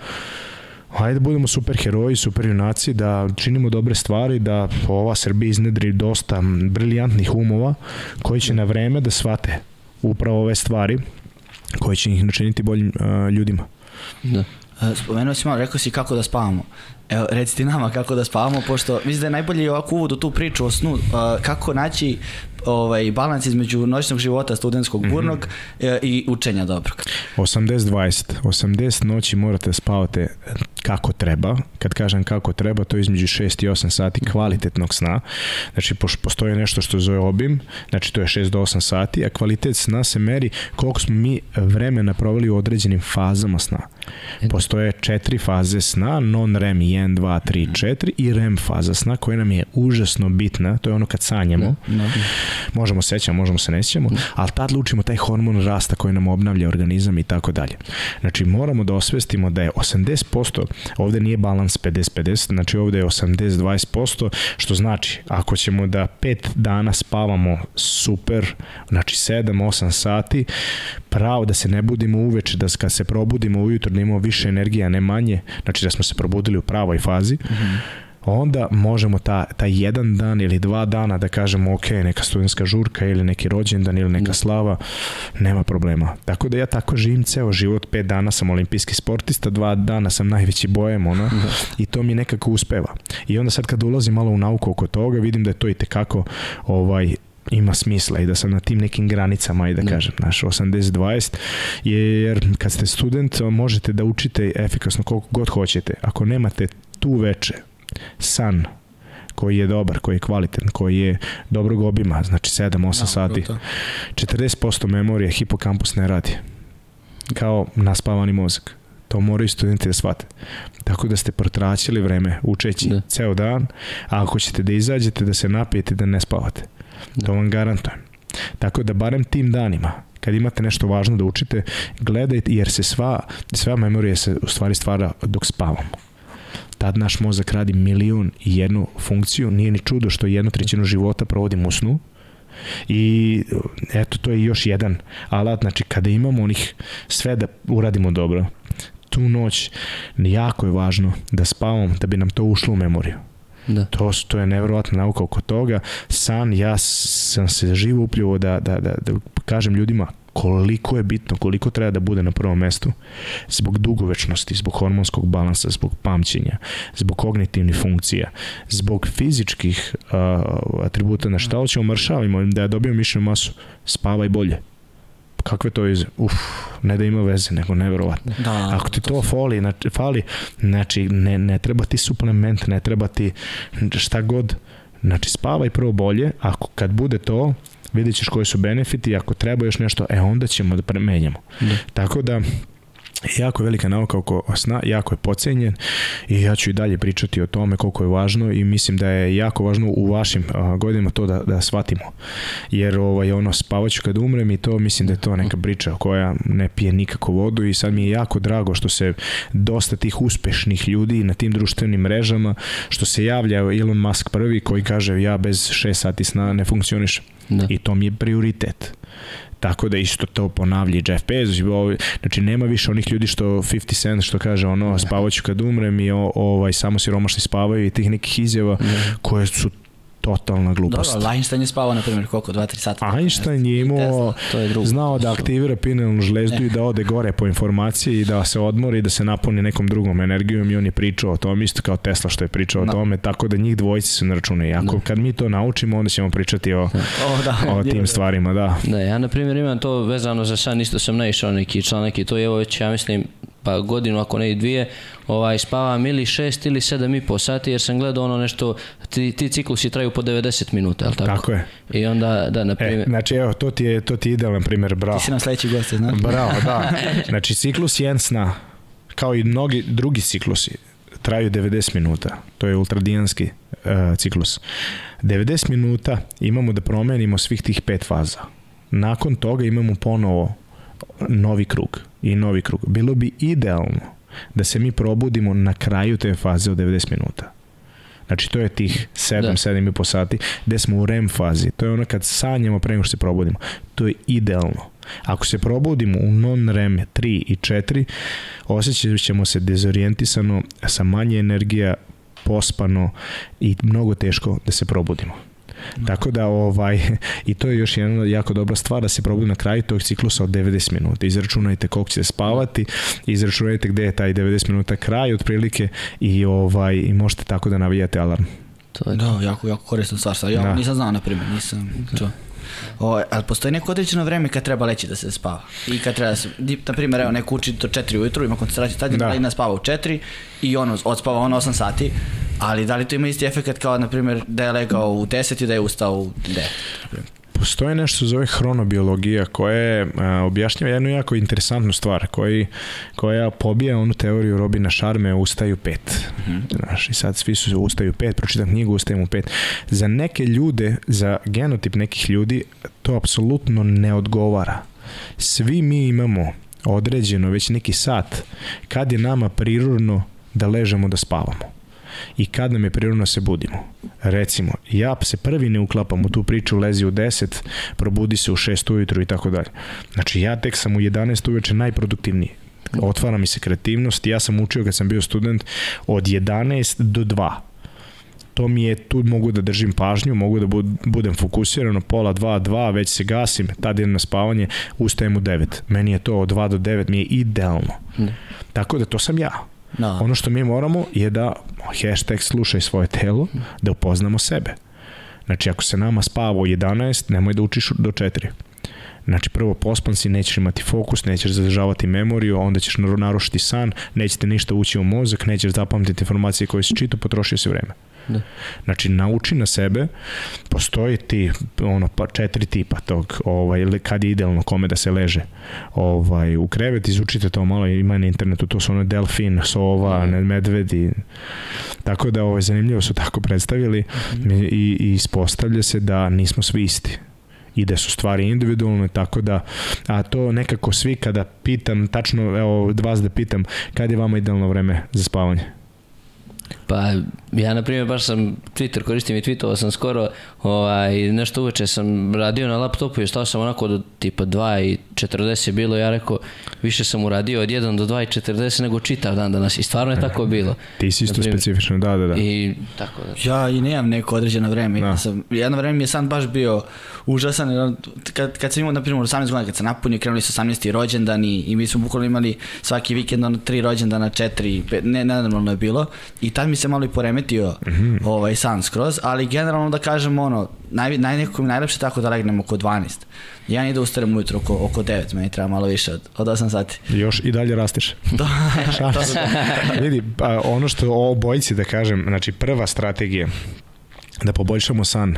Hajde da budemo super heroji, super junaci, da činimo dobre stvari, da ova Srbija iznedri dosta briljantnih umova koji će na vreme da shvate upravo ove stvari koje će ih načiniti boljim uh, ljudima. Da. E, spomenuo si malo, rekao si kako da spavamo. Evo, recite nama kako da spavamo, pošto mislim da je najbolji ovako uvod u tu priču o snu, uh, kako naći ovaj, balans između noćnog života studentskog mhm. burnog mm -hmm. i učenja dobrog. 80-20. 80 noći morate spavate kako treba. Kad kažem kako treba, to je između 6 i 8 sati kvalitetnog sna. Znači, postoji nešto što zove obim, znači to je 6 do 8 sati, a kvalitet sna se meri koliko smo mi vremena proveli u određenim fazama sna. Postoje četiri faze sna, non-REM 1, 2, 3, 4 i REM faza sna koja nam je užasno bitna, to je ono kad sanjamo. No, no. Možemo sećamo, možemo se ne sećamo, ali tad lučimo taj hormon rasta koji nam obnavlja organizam i tako dalje. Znači moramo da osvestimo da je 80%, ovde nije balans 50-50, znači ovde je 80-20%, što znači ako ćemo da 5 dana spavamo super, znači 7-8 sati, pravo da se ne budimo uveče, da kad se probudimo ujutro da imamo više energije, a ne manje, znači da smo se probudili u pravoj fazi, mm -hmm onda možemo ta, ta jedan dan ili dva dana da kažemo ok, neka studentska žurka ili neki rođendan ili neka da. slava, nema problema. Tako da ja tako živim ceo život, pet dana sam olimpijski sportista, dva dana sam najveći bojem, ono, da. i to mi nekako uspeva. I onda sad kad ulazim malo u nauku oko toga, vidim da je to i tekako ovaj, ima smisla i da sam na tim nekim granicama i da, da. kažem, naš 80-20 jer kad ste student možete da učite efikasno koliko god hoćete. Ako nemate tu veče san koji je dobar, koji je kvalitetan, koji je dobrog obima, znači 7-8 no, sati. Bruto. 40% memorije hipokampus ne radi. Kao naspavani mozak. To moraju studenti da shvate. Tako da ste protraćili vreme učeći da. ceo dan, a ako ćete da izađete, da se napijete, da ne spavate. Da. To vam garantujem. Tako da barem tim danima, kad imate nešto važno da učite, gledajte jer se sva, sva memorija se u stvari stvara dok spavamo tad naš mozak radi milion i jednu funkciju, nije ni čudo što jednu trećinu života provodimo u snu, I eto, to je još jedan alat, znači kada imamo onih sve da uradimo dobro, tu noć jako je važno da spavamo da bi nam to ušlo u memoriju. Da. To, to je nevjerovatna nauka oko toga. San, ja sam se živo upljivo da, da, da, da kažem ljudima koliko je bitno, koliko treba da bude na prvom mestu zbog dugovečnosti, zbog hormonskog balansa, zbog pamćenja, zbog kognitivnih funkcija, zbog fizičkih uh, atributa, na šta hoćemo mršavimo, da dobijemo mišljenu masu, spavaj bolje kakve to iz uf, ne da ima veze, nego neverovatno. Da, Ako ti to, to fali, znači, fali, znači ne, ne treba ti suplement, ne treba ti šta god, znači spavaj prvo bolje, ako kad bude to, vidjet ćeš koji su benefiti, ako treba još nešto, e onda ćemo da premenjamo. Da. Tako da, jako velika nauka oko sna, jako je pocenjen i ja ću i dalje pričati o tome koliko je važno i mislim da je jako važno u vašim godinama to da, da shvatimo. Jer ovaj, ono, spavaću kad umrem i to mislim da je to neka priča koja ne pije nikako vodu i sad mi je jako drago što se dosta tih uspešnih ljudi na tim društvenim mrežama, što se javlja Elon Musk prvi koji kaže ja bez 6 sati sna ne funkcionišem. Da. I to mi je prioritet. Tako da isto to ponavlja Jeff Bezos. Znači nema više onih ljudi što 50 Cent što kaže ono da. spavaću kad umrem i o, ovaj samo siromašni spavaju i tih nekih izjava ne. Da. koje su totalna glupost. Dobro, Einstein je spavao, na primjer, koliko, 2-3 sata? Einstein je imao, to je drugo. znao da aktivira pinelnu žlezdu i da ode gore po informacije i da se odmori i da se napuni nekom drugom energijom i on je pričao o tom isto kao Tesla što je pričao Da. o tome, tako da njih dvojice se ne računaju. Ako kad mi to naučimo, onda ćemo pričati o, O, da. o tim stvarima, da. Da, ja na primjer imam to vezano za san, isto sam naišao neki članak i to je evo već, ja mislim, pa godinu ako ne i dvije, ovaj, spavam ili šest ili sedam i po sati jer sam gledao ono nešto, ti, ti ciklusi traju po 90 minuta, jel tako? Tako je. I onda, da, na E, primjer, znači, evo, to ti je, to ti je idealan primjer, bravo. Ti si nam sledeći gost, znaš? Bravo, da. Znači, ciklus jedan sna, kao i mnogi drugi ciklusi, traju 90 minuta. To je ultradijanski uh, ciklus. 90 minuta imamo da promenimo svih tih pet faza. Nakon toga imamo ponovo novi krug i novi krug. Bilo bi idealno da se mi probudimo na kraju te faze od 90 minuta. Znači to je tih 7, Da. 7 i po sati gde smo u REM fazi. To je ono kad sanjamo pre nego što se probudimo. To je idealno. Ako se probudimo u non-REM 3 i 4, osjećat ćemo se dezorijentisano, sa manje energija, pospano i mnogo teško da se probudimo. Tako da ovaj i to je još jedna jako dobra stvar da se probudi na kraju tog ciklusa od 90 minuta. Izračunajte koliko ćete spavati, izračunajte gde je taj 90 minuta kraj otprilike i ovaj i možete tako da navijate alarm. to je Da, jako, jako korisna stvar. Ja Da. nisam znao, na primjer, nisam čuo. O, ali postoji neko određeno vreme kad treba leći da se spava. I kad treba da se, na primjer, evo, neko uči do 4 ujutru, ima koncentraciju tad Da. i spava u 4 i on odspava on 8 sati, ali da li to ima isti efekt kao, na primjer, da je legao u 10 i da je ustao u 9? Postoji nešto što zove hronobiologija koja objašnjava jednu jako interesantnu stvar koji, koja pobija onu teoriju Robina Šarme ustaju pet. Znaš, I sad svi su ustaju pet, pročitam knjigu ustajem u pet. Za neke ljude, za genotip nekih ljudi to apsolutno ne odgovara. Svi mi imamo određeno već neki sat kad je nama prirodno da ležemo da spavamo i kad nam je prirodno da se budimo. Recimo, ja se prvi ne uklapam u tu priču, lezi u 10, probudi se u 6 ujutru i tako dalje. Znači, ja tek sam u 11 uveče najproduktivniji. Otvara mi se kreativnost. Ja sam učio kad sam bio student od 11 do 2 to mi je, tu mogu da držim pažnju, mogu da bud- budem fokusirano, pola 2, 2, već se gasim, tad idem na spavanje, ustajem u 9. Meni je to od 2 do 9, mi je idealno. Da. Tako da to sam ja. Da. Ono što mi moramo je da hashtag slušaj svoje telo, da upoznamo sebe. Znači, ako se nama spava u 11, nemoj da učiš do 4. Znači, prvo pospan si, nećeš imati fokus, nećeš zadržavati memoriju, onda ćeš naru- narušiti san, nećete ništa ući u mozak, nećeš zapamtiti informacije koje si čitao, potrošio si vreme. Da. Znači, nauči na sebe, postoji ti ono, pa četiri tipa tog, ovaj, kad je idealno kome da se leže ovaj, u krevet, izučite to malo, ima na internetu, to su ono delfin, sova, ne, medvedi, tako da ovaj, zanimljivo su tako predstavili Mhm. i, i ispostavlja se da nismo svi isti i da su stvari individualne, tako da, a to nekako svi kada pitam, tačno, evo, vas da pitam, kad je vama idealno vreme za spavanje? Pa ja na primjer baš sam Twitter koristim i tweetovao sam skoro ovaj, nešto uveče sam radio na laptopu i stao sam onako do tipa 2 i 40 je bilo ja rekao više sam uradio od 1 do 2 i 40 nego čitav dan danas i stvarno je tako bilo Ti si isto specifično, da, da, da. i tako da Ja i nemam neko određeno vreme. Da. Ja sam, jedno vreme mi je san baš bio užasan. Kad, kad sam imao, na primjer, 18 godina, kad sam napunio, krenuli su 18. rođendani i mi smo bukvalno imali svaki vikend ono, tri rođendana, četiri, pet, ne, nenormalno je bilo. I tad mi se malo i poremetio ovaj, san skroz, ali generalno da kažem, ono, naj, naj, nekako najlepše tako da legnem oko 12. Ja ne da ustanem ujutro oko, oko 9, meni treba malo više od, od 8 sati. Još i dalje. To, Šalim to, se. Vidi, pa, ono što o obojici da kažem, znači prva strategija da poboljšamo san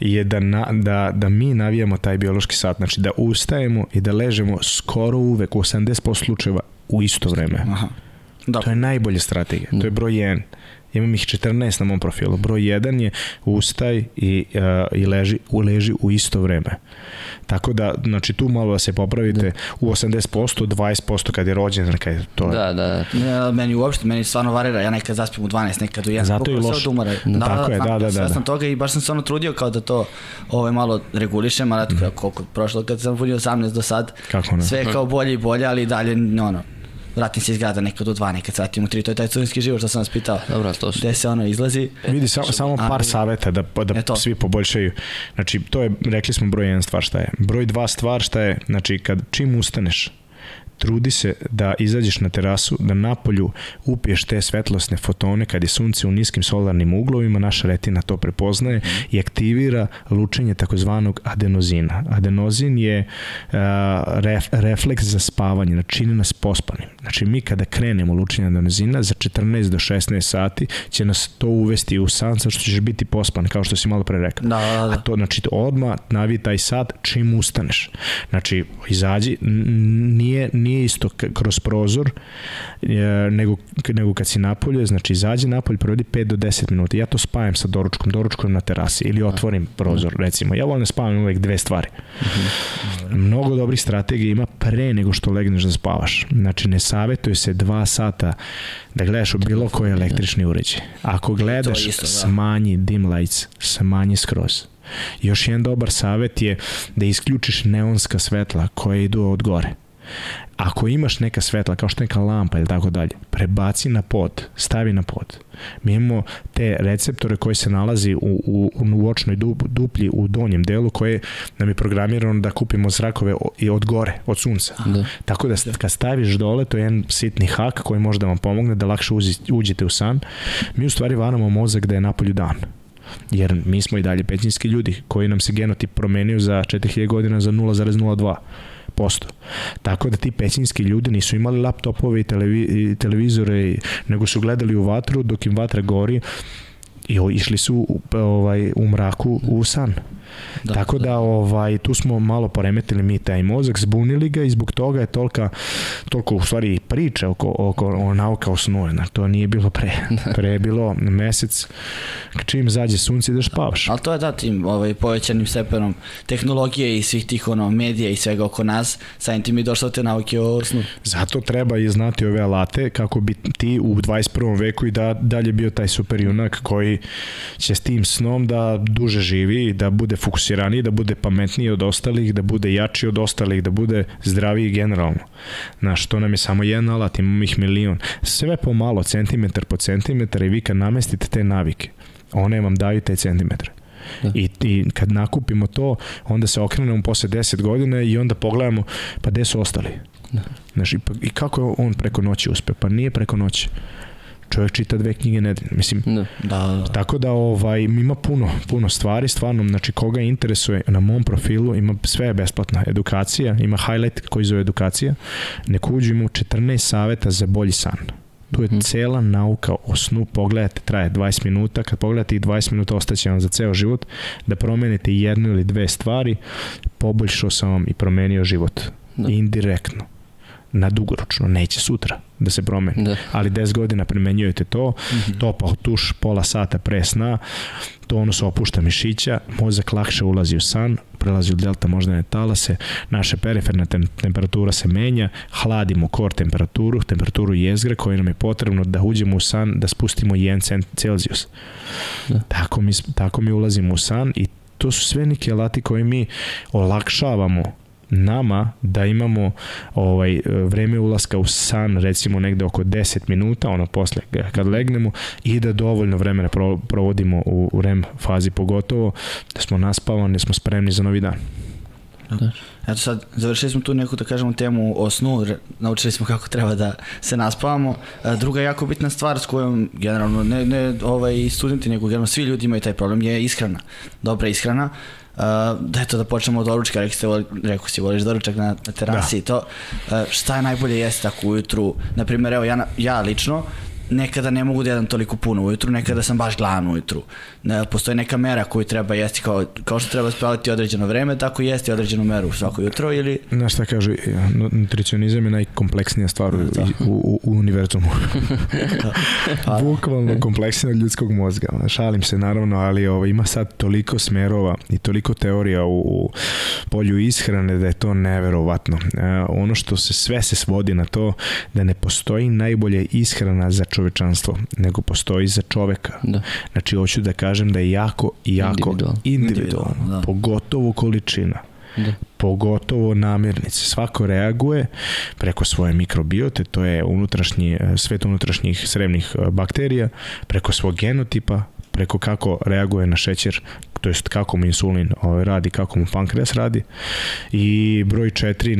je da, na, da, da mi navijamo taj biološki sat, znači da ustajemo i da ležemo skoro uvek u 80% slučajeva u isto vreme. aha. Da, To je najbolja strategija, to je broj 1. Imam ih 14 na mom profilu. Broj 1 je ustaj i, uh, i leži, u, leži u isto vreme. Tako da, znači tu malo da se popravite u 80%, 20% kad je rođen, kad je to da, da, Ne, meni uopšte, meni stvarno varira, ja nekad zaspim u 12, nekad u 1. Zato je od umora. Da, tako je, da, da, da, Sve sam da. toga i baš sam se ono trudio kao da to ovaj, malo regulišem, ali eto, koliko prošlo kad sam punio 18 do sad, Kako ne? sve je kao bolje i bolje, ali dalje, ono, vratim se iz grada nekad u dva, nekad vratim u tri, to je taj studentski život što sam vas pitao. Dobro, to su. Gde se ono izlazi. Vidi, samo, samo A, par saveta da, da E svi poboljšaju. Znači, to je, rekli smo broj jedan stvar šta je. Broj dva stvar šta je, znači, kad čim ustaneš, trudi se da izađeš na terasu, da napolju upiješ te svetlosne fotone kad je sunce u niskim solarnim uglovima, naša retina to prepoznaje i aktivira lučenje takozvanog adenozina. Adenozin je ref, refleks za spavanje, znači čini nas pospanim. Znači mi kada krenemo lučenje adenozina za 14 do 16 sati će nas to uvesti u san, zato što ćeš biti pospan, kao što si malo pre rekao. Da, da, A da. to, znači, odmah navi taj sat čim ustaneš. Znači, izađi, nije, nije isto kroz prozor, e, nego, nego kad si napolje, znači izađi napolje, provedi 5 do 10 minuta. Ja to spajam sa doručkom, doručkom na terasi ili otvorim prozor, recimo. Ja volim da spavam uvek dve stvari. Mnogo dobrih strategija ima pre nego što legneš da spavaš. Znači, ne savjetuje se dva sata da gledaš u bilo koji električni uređaj. Ako gledaš, isto, da. smanji dim lights, smanji skroz. Još jedan dobar savjet je da isključiš neonska svetla koja idu od gore. Ako imaš neka svetla, kao što neka lampa ili tako dalje, prebaci na pod, stavi na pod. Mi imamo te receptore koji se nalazi u, u, u očnoj dup- duplji u donjem delu koje nam je programirano da kupimo zrakove i od gore, od sunca. Da. Tako da kad staviš dole, to je jedan sitni hak koji može da vam pomogne da lakše uđete u san. Mi u stvari varamo mozak da je napolju dan. Jer mi smo i dalje pećinski ljudi koji nam se genotip promenio za 4000 godina za 0,02 posto. Tako da ti pećinski ljudi nisu imali laptopove i, televi, i televizore, nego su gledali u vatru dok im vatra gori i išli su ovaj, u mraku u san. Da, Tako da, ovaj tu smo malo poremetili mi taj mozak, zbunili ga i zbog toga je tolika toliko u stvari priče oko oko o nauka o snu, znači to nije bilo pre. Pre je bilo mesec čim zađe sunce ideš spavaš. Ali to je da tim ovaj, povećanim stepenom tehnologije i svih tih ono, medija i svega oko nas, samim tim i došlo te nauke o snu. Zato treba i znati ove alate kako bi ti u 21. veku i da dalje bio taj super junak koji će s tim snom da duže živi, da bude fokusiraniji, da bude pametniji od ostalih, da bude jači od ostalih, da bude zdraviji generalno. Znaš, to nam je samo jedan alat, imamo ih milion. Sve pomalo, centimetar po centimetar i vi kad namestite te navike, one vam daju te centimetre. Da. I, I kad nakupimo to, onda se okrenemo posle 10 godina i onda pogledamo, pa gde su ostali? Da. Znaš, i, pa, i kako je on preko noći uspe? Pa nije preko noći. Čovjek čita dve knjige nedeljno. Mislim, Da. Da, da. Tako da ovaj ima puno puno stvari stvarno znači koga interesuje na mom profilu ima sve je besplatno edukacija ima highlight koji zove edukacija nek uđu ima 14 saveta za bolji san tu je Mhm. cela nauka o snu pogledajte traje 20 minuta kad pogledate i 20 minuta ostaće vam za ceo život da promenite jednu ili dve stvari poboljšao sam vam i promenio život Da. indirektno na dugoročno, neće sutra da se promeni Da. ali 10 godina primenjujete to, topao tuš pola sata pre sna, to ono se opušta mišića, mozak lakše ulazi u san, prelazi u delta moždane talase, naša periferna tem temperatura se menja, hladimo kor temperaturu, temperaturu jezgra koju nam je potrebno da uđemo u san, da spustimo 1 cent Celzijus. Da. Tako, mi, tako mi ulazimo u san i to su sve neki alati koji mi olakšavamo nama da imamo ovaj vreme ulaska u san recimo negde oko 10 minuta ono posle kad legnemo i da dovoljno vremena pro, provodimo u, REM fazi pogotovo da smo naspavani, da smo spremni za novi dan. Eto sad, završili smo tu neku, da kažemo, temu o snu, naučili smo kako treba da se naspavamo. E, Druga jako bitna stvar s kojom generalno ne, ne ovaj, studenti, nego generalno svi ljudi imaju taj problem je ishrana. Dobra ishrana. Uh, da eto da počnemo od doručka, rekli ste, rekao si, voliš doručak na, na terasi i to. Uh, šta je najbolje jesti tako ujutru? Naprimjer, evo ja, ja lično, nekada ne mogu da jedem toliko puno ujutru, nekada sam baš gladan ujutru. Ne, postoji neka mera koju treba jesti kao, kao što treba spavati određeno vreme, tako jesti određenu meru svako jutro ili Znaš šta kažu, nutricionizam je najkompleksnija stvar u, Da. u, u, univerzumu. Pa- Bukvalno kompleksnija od ljudskog mozga. Šalim se naravno, ali ovo, ima sad toliko smerova i toliko teorija u, u polju ishrane da je to neverovatno. E, ono što se sve se svodi na to da ne postoji najbolje ishrana za čovečanstvo, nego postoji za čoveka. Da. Znači, hoću da kažem da je jako, jako Individualno. individualno, Individualno, da. pogotovo količina Da. pogotovo namirnice. Svako reaguje preko svoje mikrobiote, to je unutrašnji, svet unutrašnjih srevnih bakterija, preko svog genotipa, preko kako reaguje na šećer, to jest kako mu insulin ovaj, radi, kako mu pankreas radi. I broj četiri,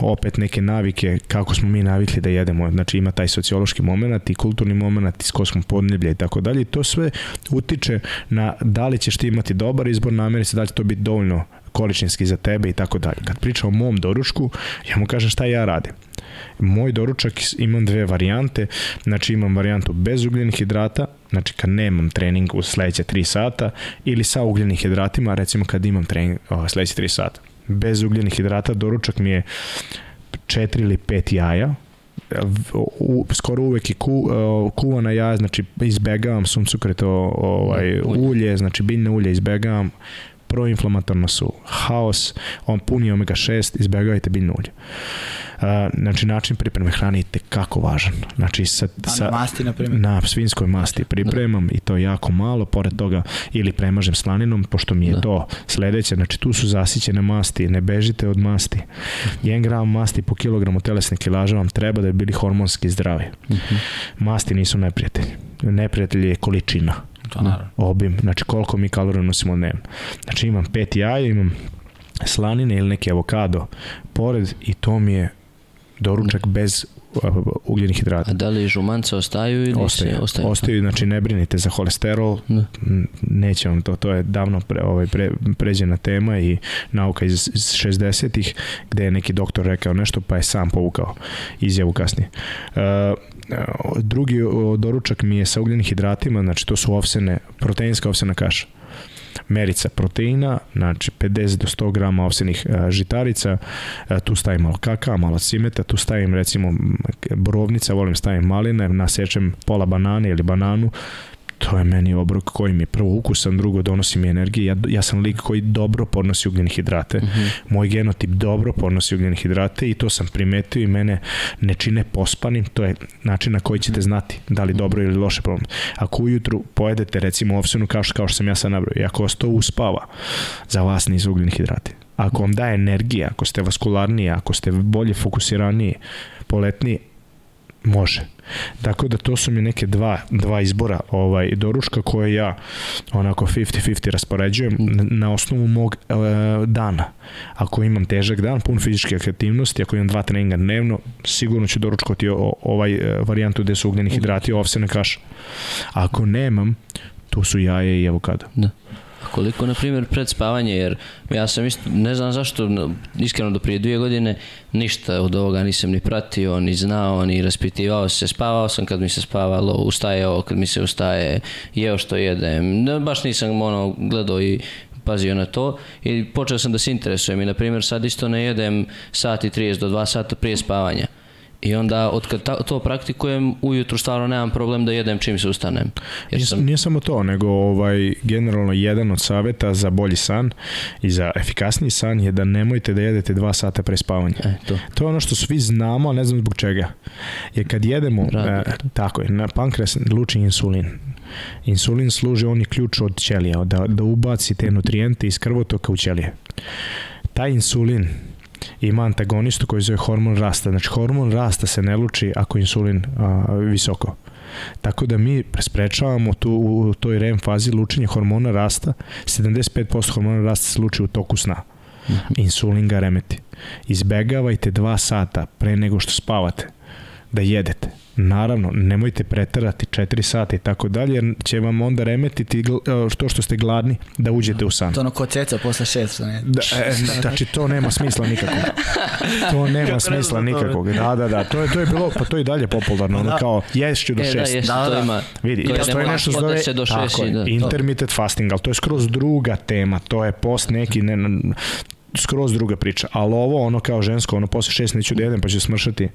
opet neke navike, kako smo mi navikli da jedemo. Znači ima taj sociološki moment i kulturni moment iz ko smo podneblje i tako dalje. To sve utiče na da li ćeš ti imati dobar izbor namirnice, da li će to biti dovoljno količinski za tebe i tako dalje. Kad pričam o mom doručku, ja mu kažem šta ja radim. Moj doručak imam dve varijante, znači imam varijantu bez ugljenih hidrata, znači kad nemam trening u sledeće 3 sata ili sa ugljenih hidratima, recimo kad imam trening o, sledeće 3 sata. Bez ugljenih hidrata doručak mi je 4 ili 5 jaja, u, skoro uvek i ku, kuvana jaja, znači izbegavam suncukreto ovaj, ulje, znači biljne ulje izbegavam, proinflamatorno su haos, on puni omega 6, izbegavajte biljno ulje. Uh, znači način pripreme hrane je tekako važan. Znači sa, sa na masti na primjer. Na svinskoj masti pripremam da. i to jako malo, pored toga ili premažem slaninom, pošto mi je da. to sledeće, znači tu su zasićene masti, ne bežite od masti. 1 gram masti po kilogramu telesne kilaža vam treba da bi bili hormonski zdravi. Uh mhm. -huh. Masti nisu neprijatelji. Neprijatelj je količina. To naravno. Obim, znači koliko mi kalorija nosimo dnevno. Znači imam pet jaja, imam slanine ili neki avokado pored i to mi je doručak bez ugljenih hidrata. A da li žumance ostaju ili ostaju, se ostaju? Ostaju, znači ne brinite za holesterol, da. neće vam to, to je davno pre, ovaj, pre, pređena tema i nauka iz, iz 60-ih gde je neki doktor rekao nešto pa je sam povukao izjavu kasnije. Uh, drugi doručak mi je sa ugljenih hidratima, znači to su ovsene, proteinska ovsena kaša merica proteina, znači 50 do 100 grama ovsenih e, žitarica, e, tu stavim malo kakao, malo cimeta, tu stavim recimo borovnica, volim stavim maline, nasečem pola banane ili bananu, to je meni obrok koji mi prvo ukusan, drugo donosi mi energije. Ja, ja sam lik koji dobro podnosi ugljene hidrate. Mhm. -huh. Moj genotip dobro podnosi ugljene hidrate i to sam primetio i mene ne čine pospanim. To je način na koji ćete znati da li dobro ili loše problem. Ako ujutru pojedete recimo ovsenu kao što, kao što sam ja sad nabrao i ako vas to uspava, za vas nisu ugljeni hidrati. Ako vam daje energija, ako ste vaskularniji, ako ste bolje fokusiraniji, poletniji, može. Tako da to su mi neke dva, dva izbora ovaj, doručka koje ja onako 50-50 raspoređujem na, na osnovu mog e, dana. Ako imam težak dan, pun fizičke aktivnosti, ako imam dva treninga dnevno, sigurno ću doručkovati o, ovaj e, varijantu gde su ugljeni hidrati i ovsene kaša. Ako nemam, tu su jaje i avokado. Da. Koliko, na primjer, pred spavanje, jer ja sam isto, ne znam zašto, iskreno do prije dvije godine, ništa od ovoga nisam ni pratio, ni znao, ni raspitivao se. Spavao sam kad mi se spavalo, ustajao kad mi se ustaje, jeo što jedem. Baš nisam ono, gledao i pazio na to i počeo sam da se interesujem i na primjer sad isto ne jedem sati 30 do 2 sata prije spavanja I onda, od kad to praktikujem, ujutru stvarno nemam problem da jedem čim se ustanem. Jer sam... Nije samo to, nego ovaj, generalno jedan od saveta za bolji san i za efikasniji san je da nemojte da jedete dva sata pre spavanja. E, to. to je ono što svi znamo, a ne znam zbog čega. Jer kad jedemo, e, tako je, na pankreas luči insulin. Insulin služi, on je ključ od ćelija, da, da ubaci te nutrijente iz krvotoka u ćelije. Taj insulin ima antagonistu koji zove hormon rasta. Znači, hormon rasta se ne luči ako je insulin a, visoko. Tako da mi sprečavamo tu, u toj REM fazi lučenje hormona rasta. 75% hormona rasta se luči u toku sna. Mhm. Insulin ga remeti. Izbegavajte dva sata pre nego što spavate da jedete. Naravno, nemojte pretarati 4 sata i tako dalje, jer će vam onda remetiti to što ste gladni da uđete u san. To ono ko ceca posle 6. Ne? Da, e, znači, to nema smisla nikakvog. To nema smisla nikakvog. Da, da, da. To je, to je bilo, pa to je dalje popularno. Ono da. kao, ješću do 6. E, da, ješću, da, to ima. Vidi, to postoji nešto zove, do tako, da, intermittent fasting, ali to je skroz druga tema. To je post neki, ne, skroz druga priča, ali ovo ono kao žensko, ono posle šest neću da jedem pa ću smršati.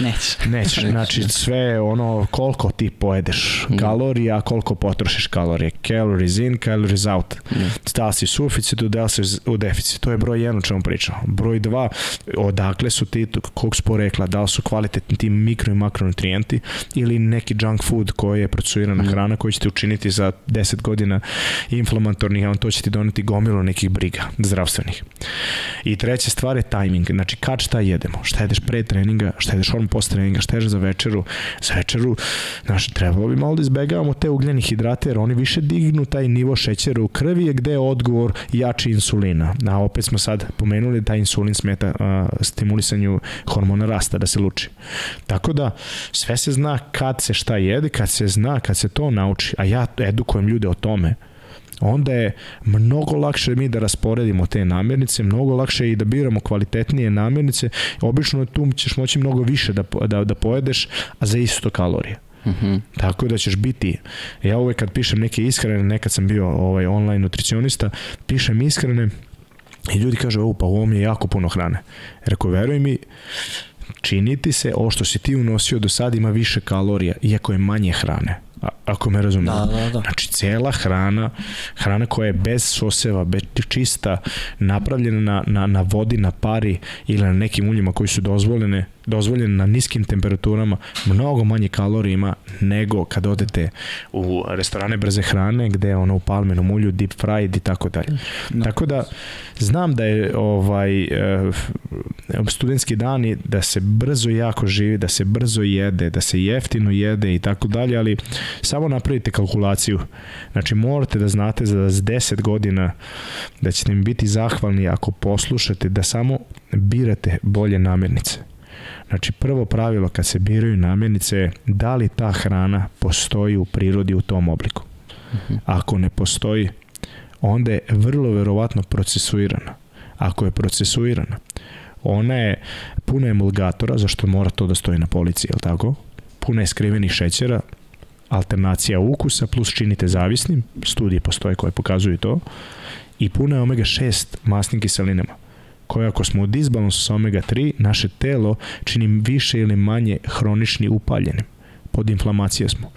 Nećeš. Nećeš, znači sve ono koliko ti pojedeš mm. kalorija, koliko potrošiš kalorije. Calories in, calories out. Mm. Da li si suficitu, da li si u deficitu. To je broj 1 o čemu pričamo. Broj 2, odakle su ti, kog sporekla, da li su kvalitetni ti mikro i makronutrijenti ili neki junk food koji je procesirana mm. hrana koji će te učiniti za 10 godina inflamatornih, a on to će ti doneti gomilu nekih briga zdravstvenih. I treća stvar je tajming, znači kad šta jedemo, šta jedeš pre treninga, šta jedeš on post treninga, šta jedeš za večeru, za večeru, znači trebalo bi malo da izbegavamo te ugljeni hidrate jer oni više dignu taj nivo šećera u krvi gde je odgovor jači insulina. A opet smo sad pomenuli da insulin smeta a, stimulisanju hormona rasta da se luči. Tako da sve se zna kad se šta jede, kad se zna, kad se to nauči, a ja edukujem ljude o tome, onda je mnogo lakše mi da rasporedimo te namirnice, mnogo lakše i da biramo kvalitetnije namirnice. Obično tu ćeš moći mnogo više da, da, da pojedeš, a za isto kalorije. Mm -hmm. Tako da ćeš biti, ja uvek kad pišem neke ishrane, nekad sam bio ovaj online nutricionista, pišem ishrane i ljudi kažu, o, pa ovo mi je jako puno hrane. Rekao, veruj mi, činiti se, ovo što si ti unosio do sada ima više kalorija, iako je manje hrane ako me razumiješ. Da, da, da. Znači, cela hrana, hrana koja je bez soseva, bez čista, napravljena na, na, na vodi, na pari ili na nekim uljima koji su dozvoljene, dozvoljene na niskim temperaturama, mnogo manje kalorija ima nego kad odete u restorane brze hrane gde ono u palmenom ulju, deep fried i tako dalje. No. Tako da, znam da je ovaj eh, studentski dani da se brzo jako živi, da se brzo jede, da se jeftino jede i tako dalje, ali samo napravite kalkulaciju. Znači morate da znate za 10 godina da ćete im biti zahvalni ako poslušate da samo birate bolje namirnice. Znači prvo pravilo kad se biraju namirnice je da li ta hrana postoji u prirodi u tom obliku. Mhm. Ako ne postoji, onda je vrlo verovatno procesuirana. Ako je procesuirana, ona je puna emulgatora, zašto mora to da stoji na policiji, je tako? Puna je skrivenih šećera, alternacija ukusa plus činite zavisnim, studije postoje koje pokazuju to, i puna je omega-6 masnim kiselinama koje ako smo u disbalansu sa omega-3, naše telo čini više ili manje hronični upaljenim pod inflamacije smo.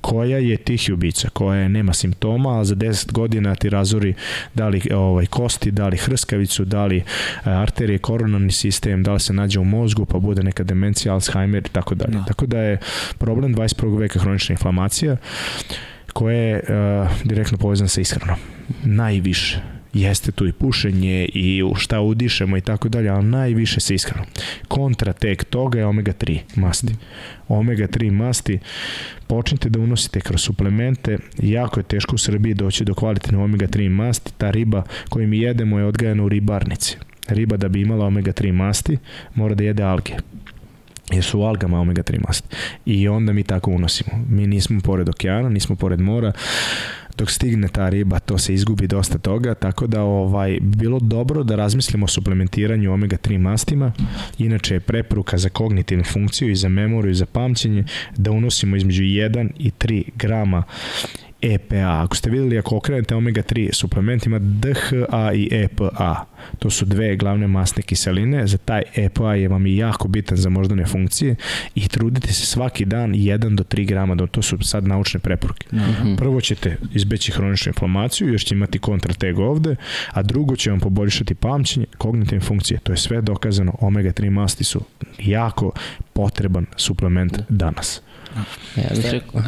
Koja je tih ubica, koja je nema simptoma, a za 10 godina ti razori da li ovaj, kosti, da li hrskavicu, da li e, arterije, koronarni sistem, da li se nađe u mozgu, pa bude neka demencija, Alzheimer i tako dalje. Da. Tako da je problem 21. veka hronična inflamacija koja je uh, direktno povezana sa ishranom. Najviše jeste tu i pušenje i šta udišemo i tako dalje, ali najviše se ishrano. Kontratek toga je omega-3 masti. Omega-3 masti počnite da unosite kroz suplemente, jako je teško u Srbiji doći do kvalitetne omega-3 masti, ta riba koju mi jedemo je odgajana u ribarnici. Riba da bi imala omega-3 masti mora da jede alge jer su u algama omega-3 masti. I onda mi tako unosimo. Mi nismo pored okeana, nismo pored mora, dok stigne ta riba, to se izgubi dosta toga, tako da ovaj bilo dobro da razmislimo o suplementiranju omega-3 mastima. Inače je preporuka za kognitivnu funkciju i za memoriju i za pamćenje da unosimo između 1 i 3 grama EPA. Ako ste videli, ako okrenete omega-3 suplement ima DHA i EPA. To su dve glavne masne kiseline. Za taj EPA je vam i jako bitan za moždane funkcije i trudite se svaki dan 1 do 3 grama. To su sad naučne preporuke. Mm -hmm. Prvo ćete izbeći hroničnu inflamaciju, još će imati kontrateg ovde, a drugo će vam poboljšati pamćenje, kognitivne funkcije. To je sve dokazano. Omega-3 masti su jako potreban suplement danas. Ja bih rekao...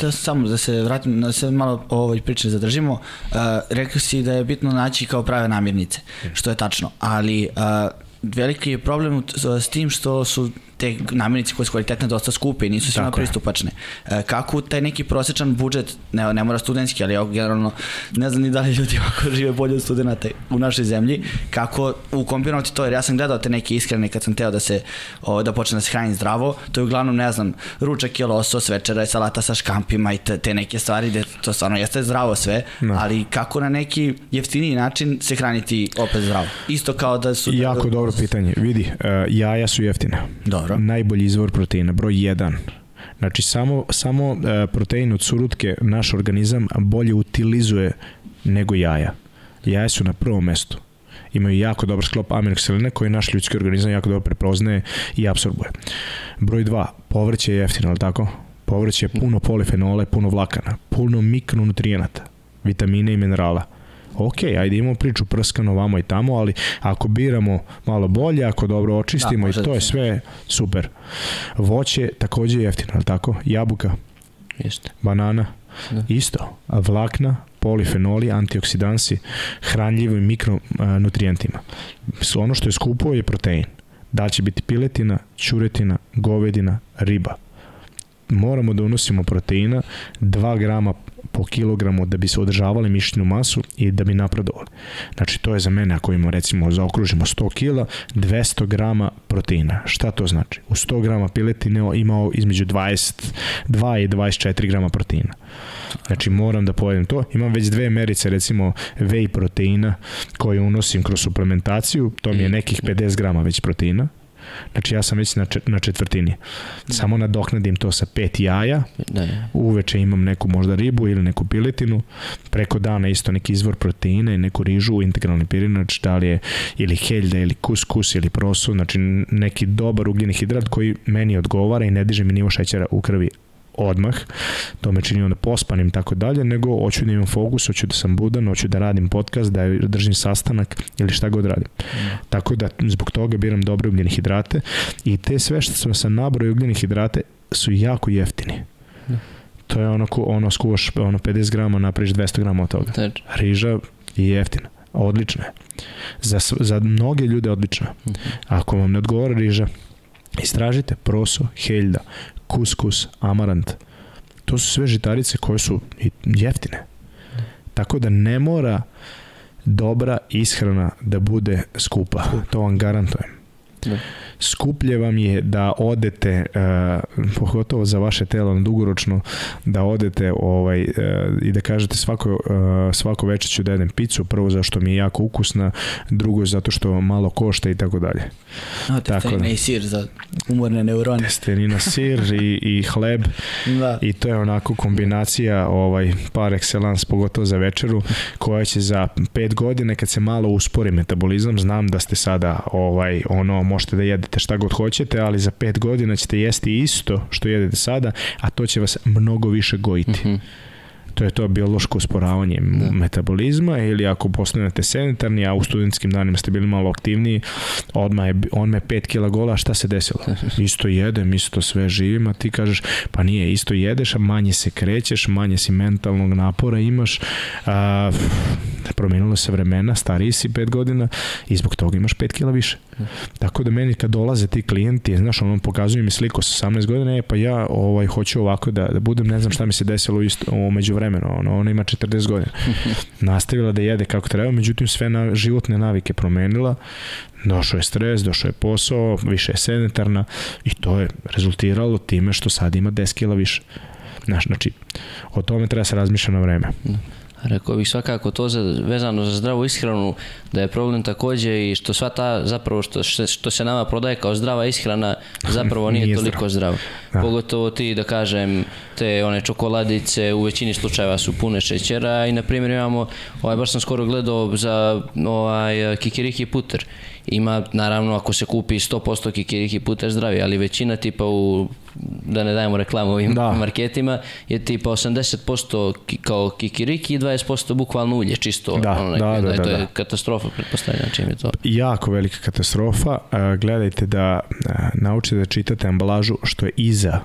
Uh, samo da se vratim, da se malo ovoj priče zadržimo. Uh, rekao si da je bitno naći kao prave namirnice, što je tačno, ali uh, veliki je problem s tim što su te namirnice koje su kvalitetne dosta skupe i nisu svima pristupačne. E, kako taj neki prosečan budžet, ne, ne mora studentski, ali ja generalno ne znam ni da li ljudi ako žive bolje od studenta u našoj zemlji, kako ukombinovati to, jer ja sam gledao te neke iskrene kad sam teo da se o, da počne da se hrani zdravo, to je uglavnom, ne znam, ručak je losos, večera je salata sa škampima i te, te neke stvari gde to stvarno jeste zdravo sve, no. ali kako na neki jeftiniji način se hraniti opet zdravo. Isto kao da su... Jako dobro pitanje. Vidi, uh, jaja su jeftine. Dobro Dobro. najbolji izvor proteina, broj 1. Znači samo, samo uh, protein od surutke naš organizam bolje utilizuje nego jaja. Jaja su na prvom mestu. Imaju jako dobar sklop aminokseline koji naš ljudski organizam jako dobro prepoznaje i absorbuje. Broj 2. Povrće je jeftino, ali tako? Povrće je puno polifenole, puno vlakana, puno mikronutrijenata, vitamine i minerala ok, ajde imamo priču prskano vamo i tamo, ali ako biramo malo bolje, ako dobro očistimo da, i to je sve super. Voće takođe je jeftino, ali tako? Jabuka, Jeste. banana, da. isto. A vlakna, polifenoli, antioksidansi, hranljivim mikronutrijentima. Ono što je skupo je protein. Da će biti piletina, čuretina, govedina, riba. Moramo da unosimo proteina 2 grama po kilogramu da bi se održavali mišićnu masu i da bi napredovali. Znači to je za mene ako imamo recimo zaokružimo 100 kila, 200 grama proteina. Šta to znači? U 100 grama piletine imao između 22 i 24 grama proteina. Znači moram da pojedem to. Imam već dve merice recimo whey proteina koje unosim kroz suplementaciju, to mi je mm. nekih 50 grama već proteina Znači ja sam već na, na četvrtini. Samo nadoknadim to sa pet jaja, da, uveče imam neku možda ribu ili neku piletinu, preko dana isto neki izvor proteina i neku rižu, integralni pirinač, da li je ili heljda ili kuskus ili prosu, znači neki dobar ugljeni hidrat koji meni odgovara i ne diže mi nivo šećera u krvi odmah, to me čini onda pospanim tako dalje, nego hoću da imam fokus, hoću da sam budan, hoću da radim podcast, da držim sastanak ili šta god radim. Mm. Tako da zbog toga biram dobre ugljene hidrate i te sve što sam sa nabroj ugljene hidrate su jako jeftini. Mm. To je ono, ono skuvaš ono 50 grama, napraviš 200 grama od toga. Riža je jeftina. Odlična je. Za, za mnoge ljude odlična. Mm. Ako vam ne odgovara riža, istražite proso, heljda, kuskus, amarant. To su sve žitarice koje su jeftine. Tako da ne mora dobra ishrana da bude skupa. To vam garantujem. Da. Skuplje vam je da odete, uh, pogotovo za vaše telo na dugoročno, da odete ovaj, uh, i da kažete svako, uh, svako večer ću da jedem picu, prvo zašto mi je jako ukusna, drugo zato što malo košta i tako dalje. No, testenina da, i sir za umorne neurone. Testenina, sir i, i hleb da. i to je onako kombinacija ovaj, par excellence, pogotovo za večeru, koja će za pet godine kad se malo uspori metabolizam, znam da ste sada ovaj, ono, možete da jedete šta god hoćete, ali za pet godina ćete jesti isto što jedete sada, a to će vas mnogo više gojiti. Mm -hmm to je to biološko usporavanje da. metabolizma ili ako postanete sanitarni, a u studentskim danima ste bili malo aktivniji, odmah je, on me 5 kila gola, šta se desilo? Isto jedem, isto sve živim, a ti kažeš, pa nije, isto jedeš, a manje se krećeš, manje si mentalnog napora imaš, a, promenilo se vremena, stariji si 5 godina i zbog toga imaš 5 kila više. Tako da meni kad dolaze ti klijenti, znaš, ono pokazuju mi sliku sa 18 godina, e, pa ja ovaj, hoću ovako da, da budem, ne znam šta mi se desilo isto, umeđu vremenu, ono, ona ima 40 godina. Nastavila da jede kako treba, međutim sve na, životne navike promenila, došao je stres, došao je posao, više je sanitarna i to je rezultiralo time što sad ima 10 kila više. Znaš, znači, o tome treba se razmišljati na vreme. Rekao bih svakako to za, vezano za zdravu ishranu, da je problem takođe i što sva ta zapravo što, što se nama prodaje kao zdrava ishrana zapravo nije, nije toliko zdravo. Da. Pogotovo ti da kažem te one čokoladice u većini slučajeva su pune šećera i na primjer imamo, ovaj, baš sam skoro gledao za ovaj, kikiriki puter ima, naravno, ako se kupi 100% kikiriki puter zdravi, ali većina tipa u da ne dajemo reklamu ovim da. marketima, je tipa 80% kao kikiriki i 20% bukvalno ulje, čisto. Da, ono, da, da, da, da, to je da. katastrofa, pretpostavljam čim je to. Jako velika katastrofa. Gledajte da naučite da čitate ambalažu što je iza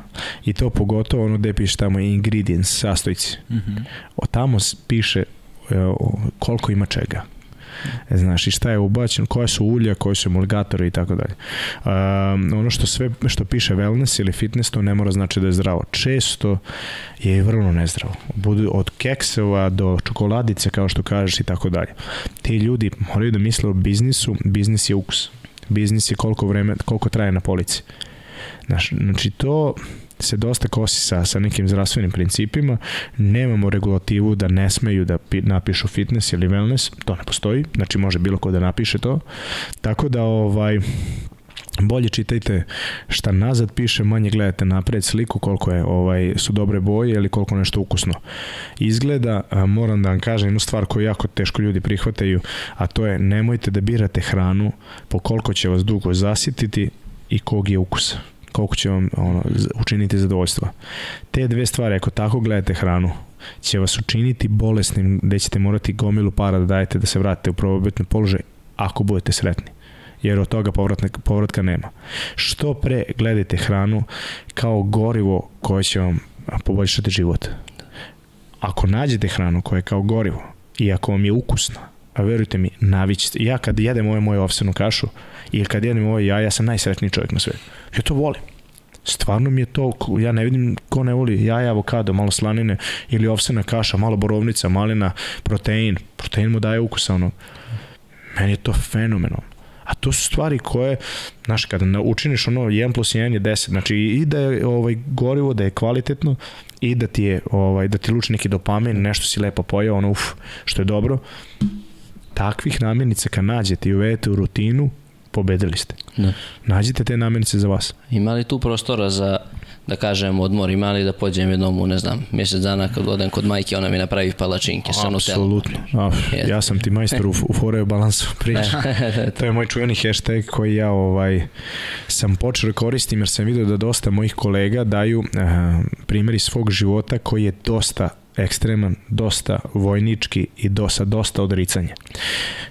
i to pogotovo ono gde piše tamo ingredients, sastojci. Mm -hmm. O tamo piše e, koliko ima čega E, znaš, i šta je ubačeno, koje su ulja, koje su emulgatori i tako dalje. Ono što sve, što piše wellness ili fitness, to ne mora znači da je zdravo. Često je vrlo nezdravo. Budu od keksova do čokoladice, kao što kažeš i tako dalje. Ti ljudi moraju da misle o biznisu, biznis je ukus. Biznis je koliko vreme, koliko traje na polici. Znaš, znači to se dosta kosi sa, sa nekim zdravstvenim principima, nemamo regulativu da ne smeju da pi, napišu fitness ili wellness, to ne postoji, znači može bilo ko da napiše to, tako da ovaj, bolje čitajte šta nazad piše, manje gledate napred sliku koliko je ovaj su dobre boje ili koliko nešto ukusno izgleda. A, moram da vam kažem jednu stvar koju jako teško ljudi prihvataju, a to je nemojte da birate hranu po koliko će vas dugo zasititi i kog je ukusa koliko će vam ono, učiniti zadovoljstva. Te dve stvari, ako tako gledate hranu, će vas učiniti bolesnim, gde ćete morati gomilu para da dajete da se vratite u probobitni položaj ako budete sretni jer od toga povratne, povratka nema. Što pre gledajte hranu kao gorivo koje će vam poboljšati život. ako nađete hranu koja je kao gorivo i ako vam je ukusna, a verujte mi, navićete. Ja kad jedem ovo moju ovsenu kašu i kad jedem ovo jaja, ja sam najsretniji čovjek na svetu. Ja to volim. Stvarno mi je to, ja ne vidim ko ne voli jaja, avokado, malo slanine ili ovsena kaša, malo borovnica, malina, protein. Protein mu daje ukusa ono. Meni je to fenomenalno. A to su stvari koje, znaš, kada učiniš ono 1 plus 1 je 10, znači i da je ovaj, gorivo, da je kvalitetno i da ti je, ovaj, da ti luči neki dopamin, nešto si lepo pojao, ono, uf, što je dobro, takvih namirnica kad nađete i uvedete u rutinu, pobedili ste. Da. Nađite te namirnice za vas. Ima li tu prostora za da kažem odmor, ima li da pođem jednom u, ne znam, mjesec dana kad odem kod majke, ona mi napravi palačinke sa Apsolutno. ja sam ti majstor u, u foreo balansu priča. to je moj čuveni hashtag koji ja ovaj, sam počeo da koristim jer sam vidio da dosta mojih kolega daju uh, primjeri svog života koji je dosta ekstreman, dosta vojnički i dosta, dosta odricanje.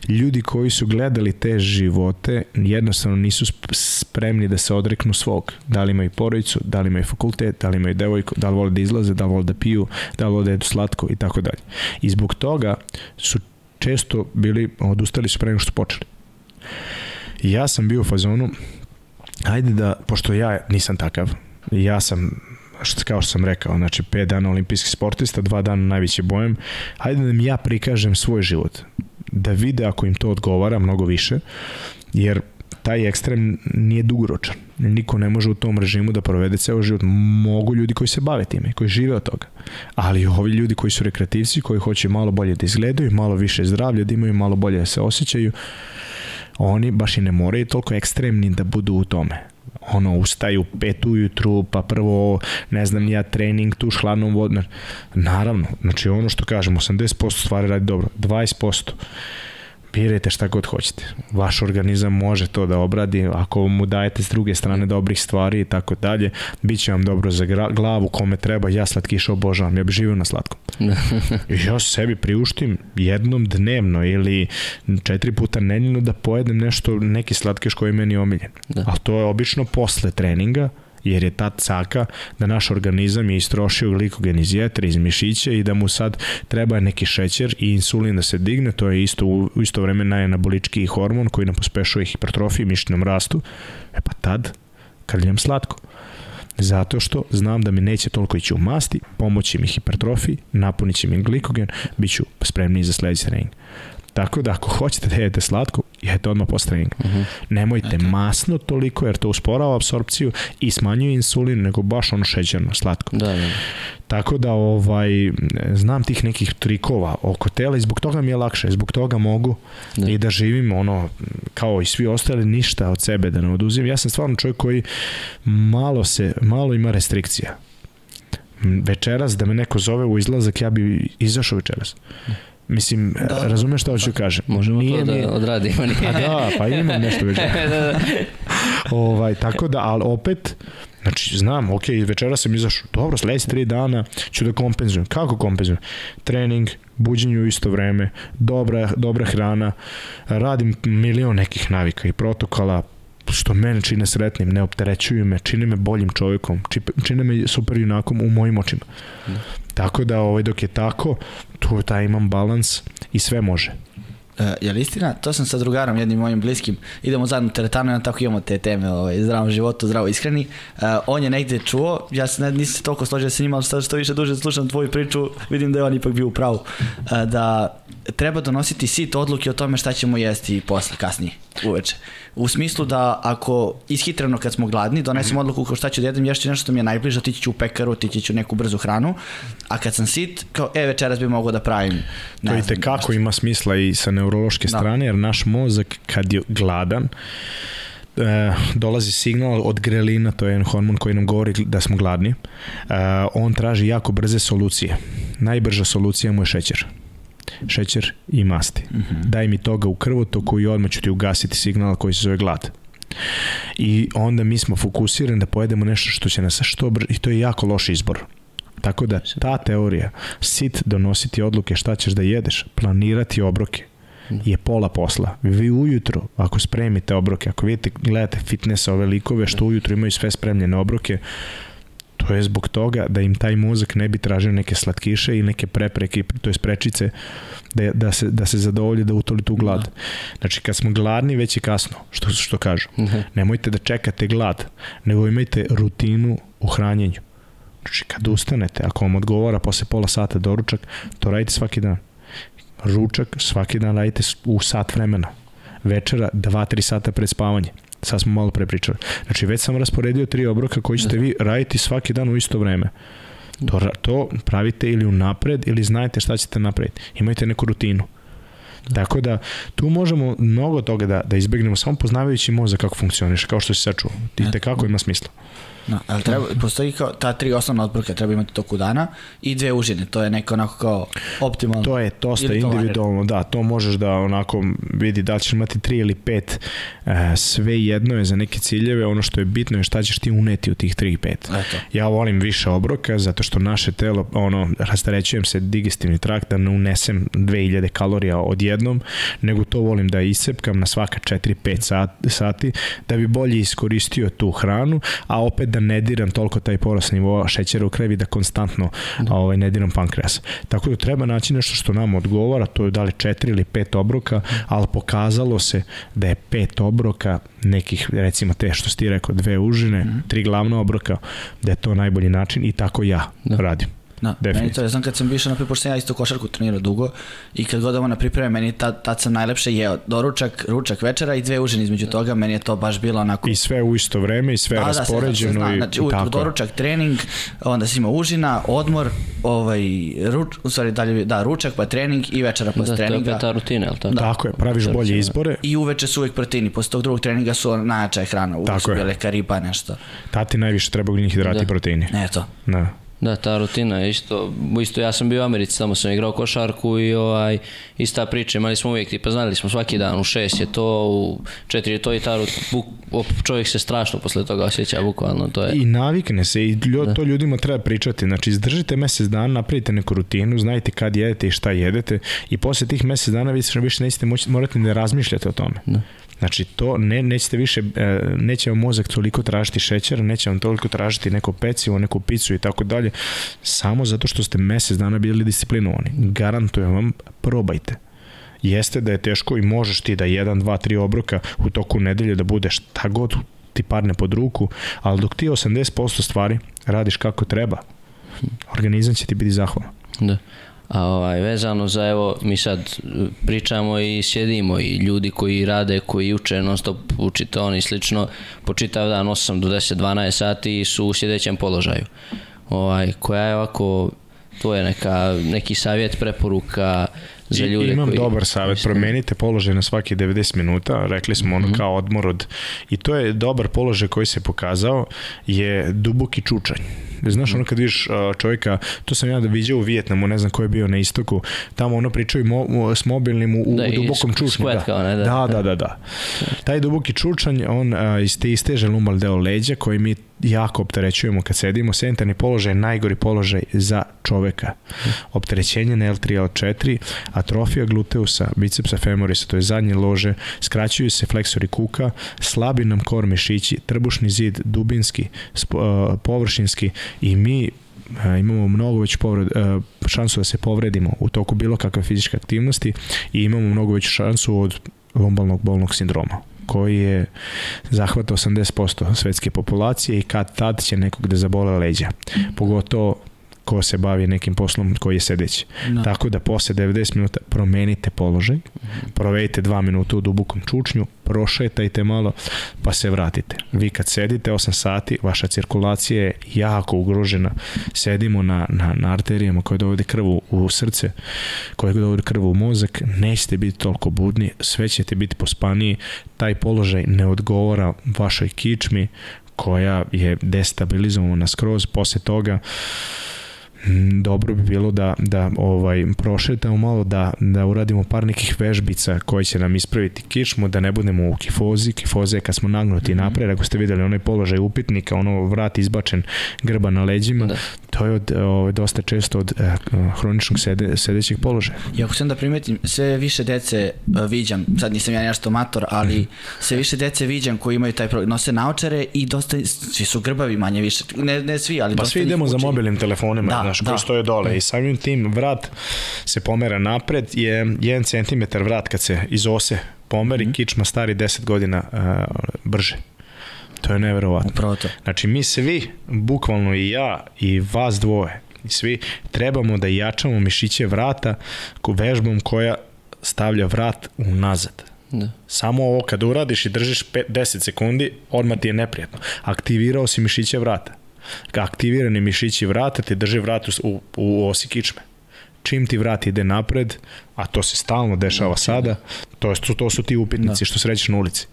Ljudi koji su gledali te živote jednostavno nisu spremni da se odreknu svog. Da li imaju porodicu, da li imaju fakultet, da li imaju devojku, da li vole da izlaze, da li vole da piju, da li vole da jedu slatko i tako dalje. I zbog toga su često bili, odustali su pre nego što počeli. ja sam bio u fazonu, ajde da, pošto ja nisam takav, ja sam što, kao što sam rekao, znači 5 dana olimpijski sportista, 2 dana najveći bojem, hajde da mi ja prikažem svoj život, da vide ako im to odgovara mnogo više, jer taj ekstrem nije dugoročan. Niko ne može u tom režimu da provede ceo život. Mogu ljudi koji se bave time, koji žive od toga. Ali ovi ljudi koji su rekreativci, koji hoće malo bolje da izgledaju, malo više zdravlja, da imaju malo bolje da se osjećaju, oni baš i ne moraju toliko ekstremni da budu u tome ono, ustaju pet ujutru, pa prvo, ne znam, ja trening tu hladnom vodom. Naravno, znači ono što kažemo, 80% stvari radi dobro, 20% birajte šta god hoćete. Vaš organizam može to da obradi, ako mu dajete s druge strane dobrih stvari i tako dalje, bit će vam dobro za glavu kome treba, ja slatkiša obožavam, ja bi živio na slatkom. I ja sebi priuštim jednom dnevno ili četiri puta nedeljno da pojedem nešto, neki slatkiš koji je meni omiljen. Da. Ali to je obično posle treninga, jer je ta caka da naš organizam je istrošio glikogen iz jetre, iz mišića i da mu sad treba neki šećer i insulin da se digne, to je isto u isto vreme najanabolički hormon koji nam pospešuje hipertrofiju i mišićnom rastu, e pa tad krljam slatko. Zato što znam da mi neće toliko ići u masti, pomoći mi hipertrofiji, napunit će mi glikogen, bit ću spremniji za sledeći trening. Tako da ako hoćete da jedete slatko, jedete odmah posle treninga. Uh mhm. -huh. Nemojte okay. masno toliko jer to usporava apsorpciju i smanjuje insulin, nego baš ono šećerno, slatko. Da, da. Tako da ovaj, znam tih nekih trikova oko tela i zbog toga mi je lakše, zbog toga mogu da. i da živim ono kao i svi ostali ništa od sebe da ne oduzim. Ja sam stvarno čovjek koji malo se, malo ima restrikcija. Večeras da me neko zove u izlazak, ja bi izašao večeras. Da Mislim, da, razumeš šta hoću da kažem? Možemo nije, to da nije... odradimo. Nije. A da, pa imam nešto već. da, da. ovaj, tako da, ali opet, Znači, znam, ok, večera sam izašao, dobro, sledeći tri dana ću da kompenzujem. Kako kompenzujem? Trening, buđenje u isto vreme, dobra, dobra hrana, radim milion nekih navika i protokola, što mene čine sretnim, ne opterećuju me, čine me boljim čovjekom, čine me super junakom u mojim očima. Da. Tako da ovaj, dok je tako, tu taj imam balans i sve može. Uh, je li istina? To sam sa drugarom, jednim mojim bliskim. Idemo zajedno u teretanu i tako imamo te teme ovaj, zdravom životu, zdravo ishrani. Uh, on je negde čuo, ja se ne, nisam toliko složio sa njima, ali što više duže slušam tvoju priču, vidim da je on ipak bio u pravu. Uh, da treba donositi sit odluke o tome šta ćemo jesti posle, kasnije, uveče. U smislu da ako ishitreno kad smo gladni, donesem mm odluku kao šta ću da jedem, ješću nešto što mi je najbliže, otići ću u pekaru, otići ću neku brzu hranu, a kad sam sit, kao e večeras bi mogao da pravim. Ne to i tekako ima smisla i sa neurološke da. strane, jer naš mozak kad je gladan, e, dolazi signal od grelina, to je jedan hormon koji nam govori da smo gladni, e, on traži jako brze solucije. Najbrža solucija mu je šećer šećer i masti. Mm -hmm. Daj mi toga u krvotoku i odmah ću ti ugasiti signal koji se zove glad. I onda mi smo fokusirani da pojedemo nešto što će nas što brže, i to je jako loš izbor. Tako da ta teorija, sit donositi odluke šta ćeš da jedeš, planirati obroke, je pola posla. Vi ujutro, ako spremite obroke, ako vidite, gledate fitness ove likove što ujutro imaju sve spremljene obroke, To je zbog toga da im taj mozak ne bi tražio neke slatkiše i neke prepreke, to je prečice, da, da, se, da se zadovolji da utoli tu glad. Da. Znači, kad smo gladni, već je kasno, što, što kažu. Nemojte da čekate glad, nego imajte rutinu u hranjenju. Znači, kad ustanete, ako vam odgovara posle pola sata doručak, to radite svaki dan. Ručak svaki dan radite u sat vremena. Večera 2-3 sata pred spavanje. Sad smo malo pre pričali. Znači, već sam rasporedio tri obroka koji ćete da. vi raditi svaki dan u isto vreme. To, to pravite ili unapred ili znajete šta ćete napraviti. Imajte neku rutinu. Tako da tu možemo mnogo toga da, da izbegnemo samo poznavajući mozak kako funkcioniše, kao što si sad čuo. Ti kako ima smisla. Da, ali treba, postoji kao ta tri osnovna otporka, treba imati toku dana i dve užine, to je neko onako kao optimalno. To je dosta individualno, da, to možeš da onako vidi da li ćeš imati tri ili pet, e, sve jedno je za neke ciljeve, ono što je bitno je šta ćeš ti uneti u tih tri i pet. Eto. Ja volim više obroka zato što naše telo, ono, rastarećujem se digestivni trakt da ne unesem 2000 kalorija odjednom, nego to volim da isepkam na svaka 4-5 sati da bi bolje iskoristio tu hranu, a opet da da ne diram toliko taj porast nivoa šećera u krevi da konstantno da. ovaj, ne diram pankreas. Tako da treba naći nešto što nam odgovara, to je da li četiri ili pet obroka, ali pokazalo se da je pet obroka nekih, recimo te što ti rekao, dve užine, mm tri glavna obroka, da je to najbolji način i tako ja da. radim. Da, meni to, ja znam kad sam više, naprijed, pošto sam ja isto košarku trenirao dugo i kad god na pripreme, meni tad, tad sam najlepše jeo doručak, ručak večera i dve užine između toga, meni je to baš bilo onako... I sve u isto vreme i sve da, raspoređeno. Da, da, zna, znači, uvijek tako. doručak, trening, onda si ima užina, odmor, ovaj, ruč, u stvari dalje, da, ručak, pa trening i večera posle da, treninga. Da, to je ta rutina, ali tako? Da. Tako je, praviš da, bolje izbore. I uveče su uvek proteini, posle tog drugog treninga su najjača je hrana, uvek su bile karipa, nešto. Tati najviše treba ugljenih hidrata da. i proteini. Ne, to. Da. Da, ta rutina je isto, isto ja sam bio u Americi, tamo sam igrao košarku i ovaj, ista priča, imali smo uvijek, tipa znali smo svaki dan, u šest je to, u četiri je to i ta rutina, čovjek se strašno posle toga osjeća, bukvalno to je. I navikne se i ljud, da. to ljudima treba pričati, znači izdržite mesec dana, napravite neku rutinu, znajte kad jedete i šta jedete i posle tih mesec dana vi više nećete moći, morate da razmišljate o tome. Da. Znači to ne, nećete više, e, neće vam mozak toliko tražiti šećer, neće vam toliko tražiti neko pecivo, neku picu i tako dalje, samo zato što ste mesec dana bili disciplinovani. Garantujem vam, probajte. Jeste da je teško i možeš ti da jedan, dva, tri obroka u toku nedelje da budeš šta god ti parne pod ruku, ali dok ti 80% stvari radiš kako treba, organizam će ti biti zahvalan. Da. A ovaj, vezano za evo, mi sad e, pričamo i sjedimo i ljudi koji rade, koji uče non stop učite oni slično, po čitav dan 8 do 10, 12 sati su u sjedećem položaju. Ovaj, koja je ovako, to je neka, neki savjet, preporuka za ljude Imam koji... dobar savjet, promenite položaj na svaki 90 minuta, rekli smo ono mm -hmm. kao odmor od... I to je dobar položaj koji se pokazao, je duboki čučanj Znaš, ono kad vidiš čovjeka, to sam ja da viđao u Vijetnamu, ne znam ko je bio na istoku, tamo ono pričaju mo, s mobilnim u, da, u dubokom čučnju. Da. One, da. da, da, da, da. Taj duboki čučanj, on uh, iz te isteže lumal deo leđa koji mi jako opterećujemo kad sedimo. Sentarni položaj je najgori položaj za čoveka. Opterećenje na L3, L4, atrofija gluteusa, bicepsa femorisa, to je zadnje lože, skraćuju se fleksori kuka, slabi nam kor mišići, trbušni zid, dubinski, površinski i mi imamo mnogo već povred, šansu da se povredimo u toku bilo kakve fizičke aktivnosti i imamo mnogo veću šansu od lombalnog bolnog sindroma koji je zahvata 80% svetske populacije i kad tad će nekog da zabole leđa. Pogotovo ko se bavi nekim poslom koji je sedeći. No. Da. Tako da posle 90 minuta promenite položaj, provedite 2 minuta u dubokom čučnju, prošetajte malo, pa se vratite. Vi kad sedite 8 sati, vaša cirkulacija je jako ugrožena. Sedimo na, na, na arterijama koje dovode krvu u srce, koje dovode krvu u mozak, nećete biti toliko budni, sve ćete biti pospaniji, taj položaj ne odgovara vašoj kičmi, koja je destabilizovana skroz posle toga dobro bi bilo da, da ovaj prošetamo malo, da, da uradimo par nekih vežbica koji će nam ispraviti kičmu, da ne budemo u kifozi. Kifoza je kad smo nagnuti mm -hmm. napred, ako ste videli onaj položaj upitnika, ono vrat izbačen grba na leđima, da. to je od, ovaj, dosta često od eh, hroničnog sede, sedećeg položaja. I ako sam da primetim, sve više dece uh, viđam, sad nisam ja nešto mator, ali mm -hmm. sve više dece viđam koji imaju taj problem, nose naočare i dosta, svi su grbavi manje više, ne, ne svi, ali pa dosta svi idemo za mobilnim telefonima, Da, znaš, da. koji stoje dole i samim tim vrat se pomera napred, je 1 cm vrat kad se iz ose pomeri, mm -hmm. kičma stari 10 godina uh, brže. To je neverovatno. Upravo to. Znači mi svi, bukvalno i ja i vas dvoje, i svi trebamo da jačamo mišiće vrata vežbom koja stavlja vrat unazad. Da. Samo ovo kad uradiš i držiš 5, 10 sekundi, odmah ti je neprijatno. Aktivirao si mišiće vrata. Aktivirani mišići vrata ti drži vrat u, u osi kičme. Čim ti vrat ide napred, a to se stalno dešava sada, to, su, to su ti upitnici da. što srećeš na ulici.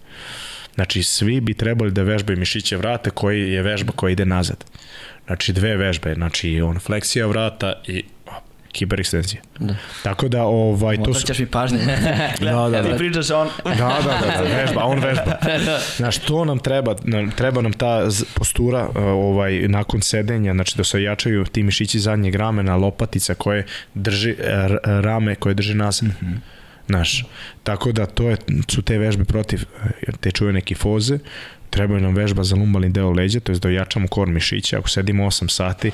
Znači, svi bi trebali da vežbaju mišiće vrata koji je vežba koja ide nazad. Znači, dve vežbe, znači on fleksija vrata i hiperekstenzija. Da. Tako da, ovaj, to su... mi pažnje. Da, da, Ti da. pričaš on... Da, da, da, da, vežba, on vežba. Znaš, to nam treba, nam- treba nam ta postura uh, ovaj, nakon sedenja, znači da se jačaju ti mišići zadnjeg ramena, lopatica koje drži, r- rame koje drži nazad. Mm -hmm. Znaš, tako da to je, su te vežbe protiv uh, te čuvene kifoze, treba nam vežba za lumbalni deo leđa, to je da ojačamo kor mišića. Ako sedimo 8 sati,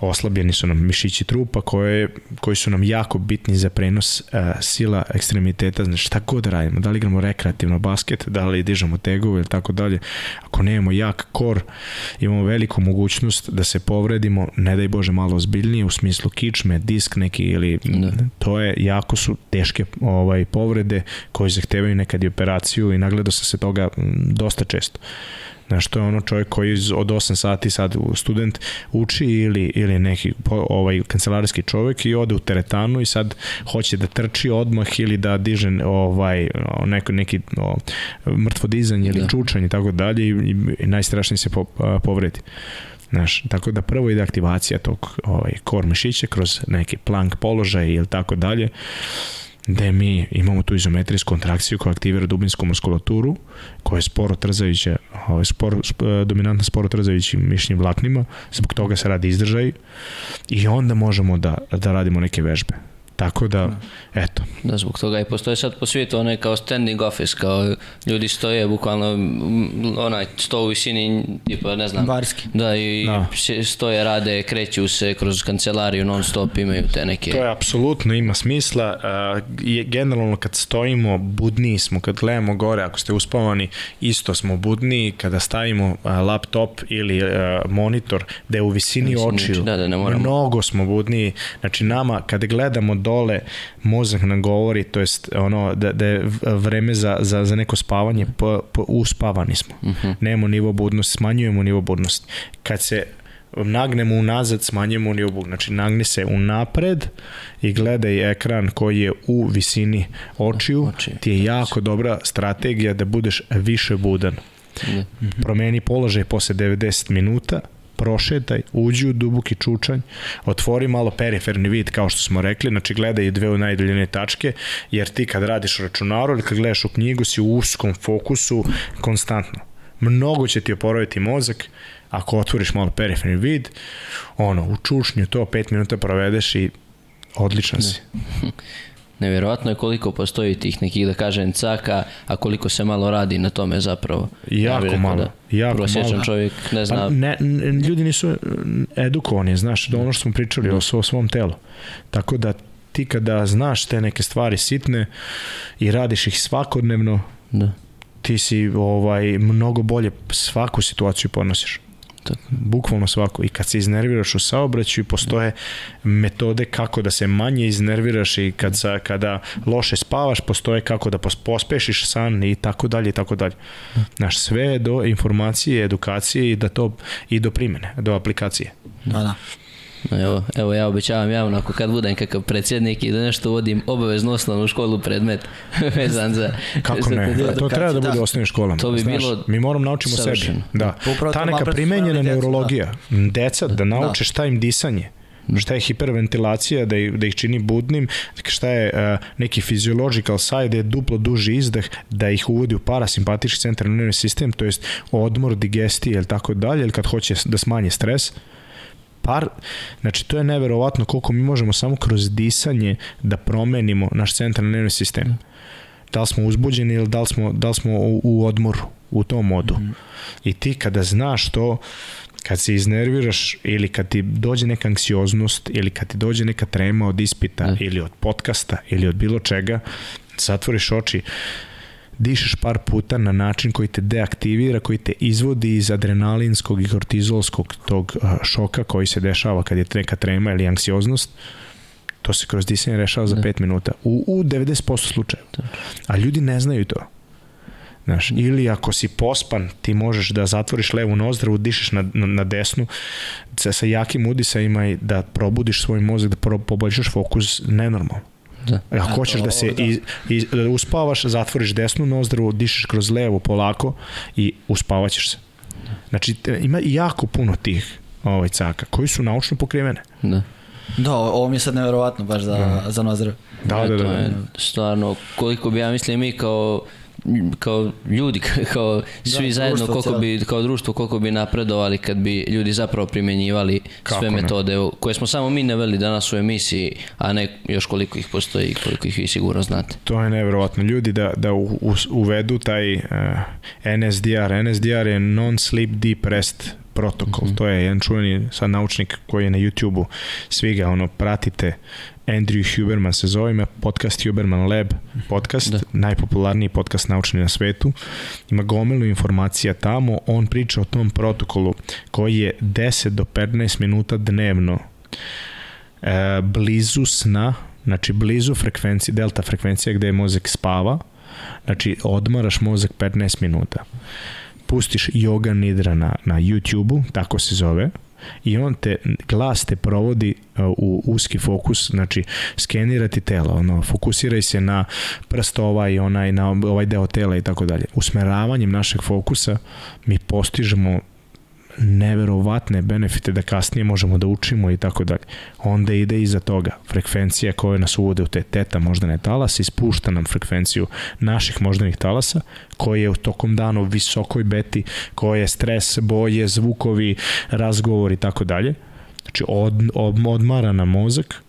oslabljeni su nam mišići trupa koje, koji su nam jako bitni za prenos uh, sila ekstremiteta, znači šta god da radimo, da li igramo rekreativno basket, da li dižemo tegove ili tako dalje. Ako nemamo jak kor, imamo veliku mogućnost da se povredimo, ne daj Bože malo ozbiljnije, u smislu kičme, disk neki ili Da. to je, jako su teške ovaj povrede koje zahtevaju nekad i operaciju i nagledao sam se toga dosta često. Znaš, to je ono čovjek koji od 8 sati sad student uči ili, ili neki ovaj kancelarijski čovjek i ode u teretanu i sad hoće da trči odmah ili da diže ovaj, neko, neki o, mrtvo dizanje ili Da. čučanje i tako dalje i, i, i najstrašnije se po, a, povredi. Znaš, tako da prvo ide aktivacija tog ovaj, kor mišića kroz neki plank položaj ili tako dalje gde mi imamo tu izometrijsku kontrakciju koja aktivira dubinsku muskulaturu, koja je sporo trzajuća, ovaj, sporo, sp, dominantna sporo trzajućim mišićnim vlaknima, zbog toga se radi izdržaj i onda možemo da, da radimo neke vežbe. Tako da, eto, Da, zbog toga i postoje sad po svijetu onaj kao standing office, kao ljudi stoje bukvalno onaj sto u visini, tipa ne znam. Barski. Da, i Da. stoje, rade, kreću se kroz kancelariju non stop, imaju te neke... To je apsolutno ima smisla. Je, generalno kad stojimo, budniji smo, kad gledamo gore, ako ste uspavani, isto smo budniji. Kada stavimo uh, laptop ili uh, monitor da je u visini Visini očiju, da, da, ne moramo. mnogo smo budniji. Znači nama, kada gledamo dole, mozak nam govori, to jest ono, da, da je vreme za, za, za neko spavanje, po, po, uspavani smo. Uh -huh. Nemamo nivo budnosti, smanjujemo nivo budnosti. Kad se nagnemo unazad, smanjujemo nivo budnosti. Znači, nagni se unapred i gledaj ekran koji je u visini očiju. Očiju. Ti je jako dobra strategija da budeš više budan. Da. Promeni položaj posle 90 minuta, prošetaj, uđi u duboki čučanj, otvori malo periferni vid kao što smo rekli, znači gledaj dve u najdaljene tačke, jer ti kad radiš u računaru ili kad gledaš u knjigu si u uskom fokusu konstantno. Mnogo će ti oporaviti mozak ako otvoriš malo periferni vid, ono, u čušnju to 5 minuta provedeš i odličan si. Nevjerojatno je koliko postoji tih nekih, da kažem, caka, a koliko se malo radi na tome zapravo. Jako rekao malo, jako prosječan malo. čovjek ne zna... Pa ne, n- ljudi nisu edukovani, znaš, da ono što smo pričali o, o svom telu. Tako da ti kada znaš te neke stvari sitne i radiš ih svakodnevno, Da. ti si ovaj mnogo bolje svaku situaciju ponosiš. Tako. Bukvalno svako. I kad se iznerviraš u saobraćaju, postoje metode kako da se manje iznerviraš i kad sa, kada loše spavaš, postoje kako da pos- pospešiš san i tako dalje i tako dalje. Znaš, sve do informacije, edukacije i da to i do primene, do aplikacije. Da, da. Evo, evo ja obećavam javno ako kad budem kakav predsjednik i da nešto vodim obavezno osnovnu školu predmet vezan za... Kako za ne? te- To treba da da. bude u osnovnim školama. To bi znaš. bilo Mi moramo naučimo sebi. Da. Upravo Ta to neka primenjena decu, neurologija. Deca, da nauče šta im disanje. Šta je hiperventilacija, da ih, da ih čini budnim, šta je uh, neki physiological side, da je duplo duži izdah, da ih uvodi u parasimpatički centralni nervni sistem, to jest odmor, digestije ili tako dalje, ili kad hoće da smanje stres. Par, znači to je neverovatno koliko mi možemo samo kroz disanje da promenimo naš centralni nervni sistem. Da li smo uzbuđeni ili da li smo, da li smo u, u odmoru, u tom modu. Mm -hmm. I ti kada znaš to, kad se iznerviraš ili kad ti dođe neka anksioznost ili kad ti dođe neka trema od ispita mm. ili od podcasta ili od bilo čega, zatvoriš oči, dišeš par puta na način koji te deaktivira, koji te izvodi iz adrenalinskog i kortizolskog tog šoka koji se dešava kad je neka trema ili anksioznost, to se kroz disanje rešava za 5 minuta. U, u 90% slučajeva. A ljudi ne znaju to. Znaš, ili ako si pospan, ti možeš da zatvoriš levu nozdrvu, dišeš na, na, na desnu, sa, sa jakim udisajima i da probudiš svoj mozak, da pro, poboljšaš fokus, nenormalno. Da. Ako hoćeš da se i, i, da uspavaš, zatvoriš desnu nozdrvu, dišeš kroz levu polako i uspavaćeš se. Znači, ima jako puno tih ovaj, caka koji su naučno pokrivene. Da. Da, ovo mi je sad neverovatno baš za, da. za nozdrav. Da, da, da. Je stvarno, koliko bi ja mislim mi kao kao ljudi, kao svi da, zajedno koliko bi, kao društvo koliko bi napredovali kad bi ljudi zapravo primenjivali Kako sve ne? metode koje smo samo mi naveli danas u emisiji, a ne još koliko ih postoji i koliko ih vi sigurno znate. To je nevjerovatno. Ljudi da, da u, u, uvedu taj uh, NSDR. NSDR je Non-Sleep Deep Rest protokol. Mm -hmm. To je jedan čuveni sad naučnik koji je na YouTube-u. Svi ga ono pratite. Andrew Huberman se zove, ima podcast Huberman Lab podcast, da. najpopularniji podcast naučni na svetu. Ima gomilu informacija tamo, on priča o tom protokolu koji je 10 do 15 minuta dnevno e, blizu sna, znači blizu frekvencije, delta frekvencija gde je mozak spava, znači odmaraš mozak 15 minuta. Pustiš yoga nidra na, na YouTube-u, tako se zove, i on te, glas te provodi uh, u uski fokus, znači skenira ti telo, ono, fokusiraj se na prst ovaj, onaj, na ovaj deo tela i tako dalje. Usmeravanjem našeg fokusa mi postižemo neverovatne benefite da kasnije možemo da učimo i tako dalje. Onda ide iza toga frekvencija koja nas uvode u te teta moždane talase, ispušta nam frekvenciju naših moždanih talasa, koje je u tokom dana u visokoj beti, koje je stres, boje, zvukovi, razgovor i tako dalje. Znači od, od, odmara nam mozak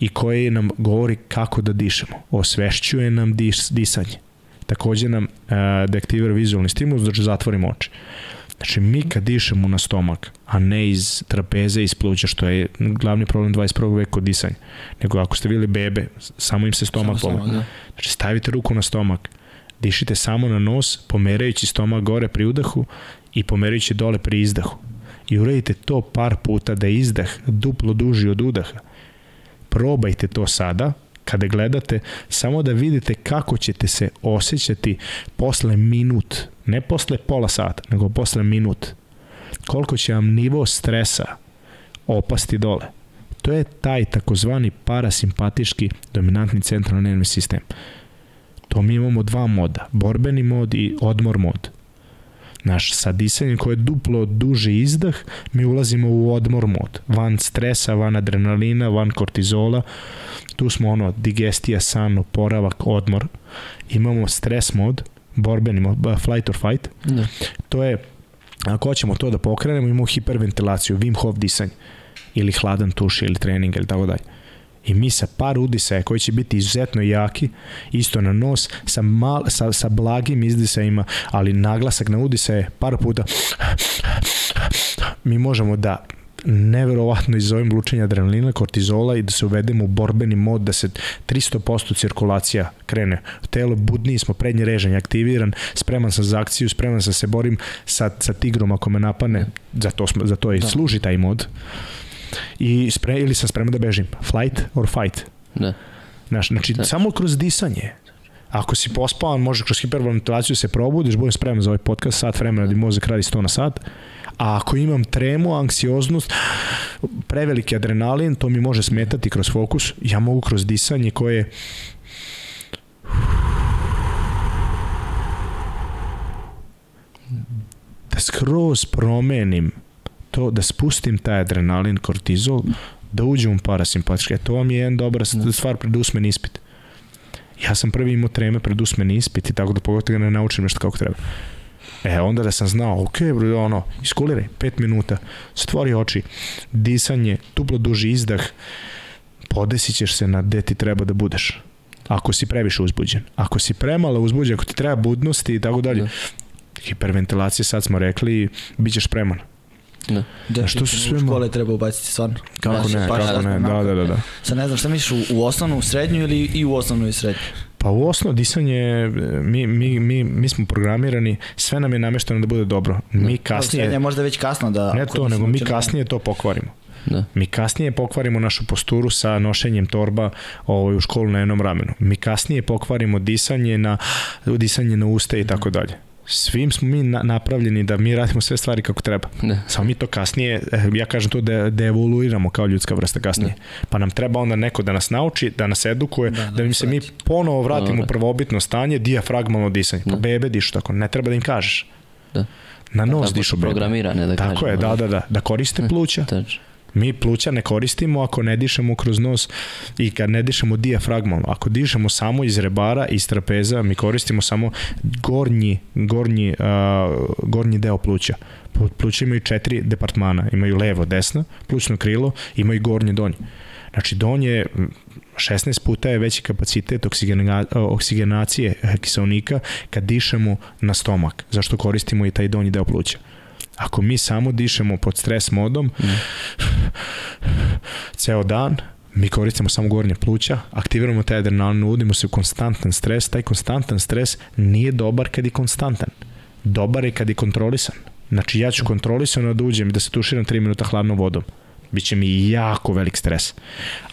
i koje nam govori kako da dišemo. Osvešćuje nam dis, disanje. Takođe nam uh, deaktivira vizualni stimulus, znači zatvorimo oči. Znači, mi kad dišemo na stomak, a ne iz trapeze, iz pluća, što je glavni problem 21. veka kod disanja, nego ako ste bili bebe, samo im se stomak samo da. Znači, stavite ruku na stomak, dišite samo na nos, pomerajući stomak gore pri udahu i pomerajući dole pri izdahu. I uradite to par puta da je izdah duplo duži od udaha. Probajte to sada, kada gledate, samo da vidite kako ćete se osjećati posle minut, ne posle pola sata, nego posle minut. Koliko će vam nivo stresa opasti dole. To je taj takozvani parasimpatički dominantni centralni nervni sistem. To mi imamo dva moda, borbeni mod i odmor mod. Naš sa disanjem koje je duplo duži izdah, mi ulazimo u odmor mod. Van stresa, van adrenalina, van kortizola, tu smo ono digestija, san, oporavak, odmor. Imamo stres mod, borbeni mod, flight or fight. Da. To je, ako hoćemo to da pokrenemo, imamo hiperventilaciju, Wim Hof disanje ili hladan tuš ili trening ili tako dalje. I mi sa par udisaja koji će biti izuzetno jaki, isto na nos, sa, mal, sa, sa blagim izdisajima, ali naglasak na udisaje par puta mi možemo da neverovatno izovem lučenja adrenalina, kortizola i da se uvedemo u borbeni mod, da se 300% cirkulacija krene. Telo budniji smo, prednji režanj aktiviran, spreman sam za akciju, spreman sam da se borim sa, sa tigrom ako me napane, za to, smo, za to i da. služi taj mod. I spre, ili sam spreman da bežim. Flight or fight. Da. Znaš, znači, da. samo kroz disanje. Ako si pospavan, može kroz hiperventilaciju se probudiš, budem spreman za ovaj podcast, sat vremena da mozak radi 100 na sat, A ako imam tremu, anksioznost, preveliki adrenalin, to mi može smetati kroz fokus. Ja mogu kroz disanje koje da skroz promenim to, da spustim taj adrenalin, kortizol, da uđem u parasimpatički. E, to vam je jedan dobar stvar pred usmeni ispit. Ja sam prvi imao treme pred usmeni ispit i tako da pogotovo ga ne naučim nešto kako treba. E, onda da sam znao, ok, bro, ono, iskuliraj, pet minuta, stvori oči, disanje, tuplo duži izdah, podesit ćeš se na gde ti treba da budeš. Ako si previše uzbuđen. Ako si premalo uzbuđen, ako ti treba budnosti i tako dalje. Da. Hiperventilacija, sad smo rekli, bit ćeš spreman. Da. Da, što su sve škole treba ubaciti stvarno. Kako ne, baš kako ne, da, da, da, da. Sad ne znam šta misliš u, u osnovnu, u srednju ili i u osnovnu i srednju? Pa u osnovu disanje, mi, mi, mi, mi smo programirani, sve nam je namešteno da bude dobro. Mi je kasnije, možda već kasno da... ne to, nego mi kasnije to pokvarimo. Da. Mi kasnije pokvarimo našu posturu sa nošenjem torba ovaj, u školu na jednom ramenu. Mi kasnije pokvarimo disanje na, disanje na usta i tako dalje. Svim smo mi na, napravljeni da mi radimo sve stvari kako treba. Da. Samo mi to kasnije, eh, ja kažem to da, da evoluiramo kao ljudska vrsta kasnije. Pa nam treba onda neko da nas nauči, da nas edukuje, da, Da, da, da im se mi vrati. ponovo vratimo Da. u prvobitno stanje, dijafragmalno disanje. Pa Da. bebe dišu tako, ne treba da im kažeš. Da. Na nos Tako dišu bebe. programirane, da Tako kažemo, je, da, da. da, da. Da koriste pluća. Tačno. Mi pluća ne koristimo ako ne dišemo kroz nos i kad ne dišemo dijafragmalno. Ako dišemo samo iz rebara, iz trapeza, mi koristimo samo gornji, gornji, uh, gornji deo pluća. Plu- Pluća imaju četiri departmana. Imaju levo, desno, plućno krilo, imaju gornje, donje. Znači donje m, 16 puta je veći kapacitet oksigena, oksigenacije kiselnika kad dišemo na stomak. Zašto koristimo i taj donji deo pluća. Ako mi samo dišemo pod stres modom, ceo dan, mi koristimo samo gornje pluća, aktiviramo taj adrenalin, uvodimo se u konstantan stres, taj konstantan stres nije dobar kad je konstantan. Dobar je kad je kontrolisan. Znači ja ću kontrolisano da uđem da se tuširam 3 minuta hladnom vodom. Biće mi jako velik stres.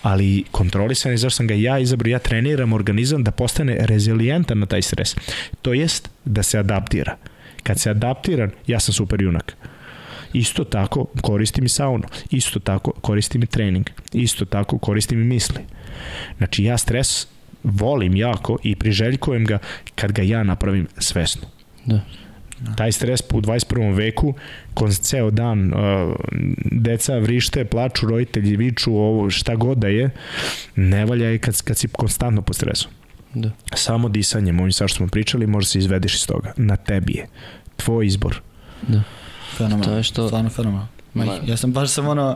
Ali kontrolisan je zašto sam ga ja izabrao, ja treniram organizam da postane rezilijentan na taj stres. To jest da se adaptira. Kad se adaptiran, ja sam super junak. Isto tako koristim i saunu. Isto tako koristim i trening. Isto tako koristim i misli. Znači ja stres volim jako i priželjkujem ga kad ga ja napravim svesno. Da. Taj stres u 21. veku, kon ceo dan uh, deca vrište, plaču, roditelji viču, ovo šta god da je, ne valja je kad, kad si konstantno pod stresom. Da. Samo disanjem, ovim sa što smo pričali, može se izvedeš iz toga. Na tebi je. Tvoj izbor. Da. Fenomenalno. To je što- Stvarno fenomenalno. Ma, ja sam baš sam ono,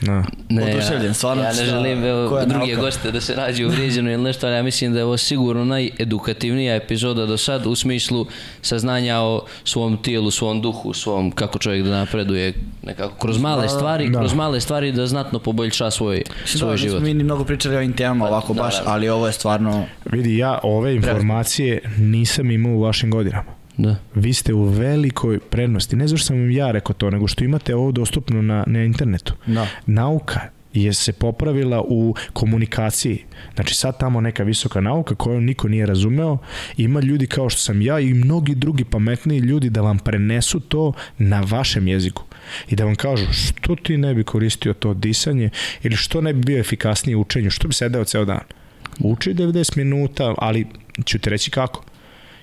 Na. Oduševljen, stvarno Ja ne želim evo, druge nauka? goste da se nađu uvrijeđeno ili nešto, ali ja mislim da je ovo sigurno najedukativnija epizoda do sad u smislu saznanja o svom tijelu, svom duhu, svom kako čovjek da napreduje nekako kroz male stvari, Da. kroz male stvari da znatno poboljša svoj, svoj da, život. mi ni mnogo pričali o ovim temama ovako da, baš, da. ali ovo je stvarno... Vidi, ja ove informacije nisam imao u vašim godinama. Da. Vi ste u velikoj prednosti. Ne zašto sam vam ja rekao to, nego što imate ovo dostupno na, na internetu. Da. Nauka je se popravila u komunikaciji. Znači sad tamo neka visoka nauka koju niko nije razumeo, ima ljudi kao što sam ja i mnogi drugi pametniji ljudi da vam prenesu to na vašem jeziku i da vam kažu što ti ne bi koristio to disanje ili što ne bi bio efikasniji u učenju, što bi sedeo ceo dan. Uči 90 minuta, ali ću ti reći kako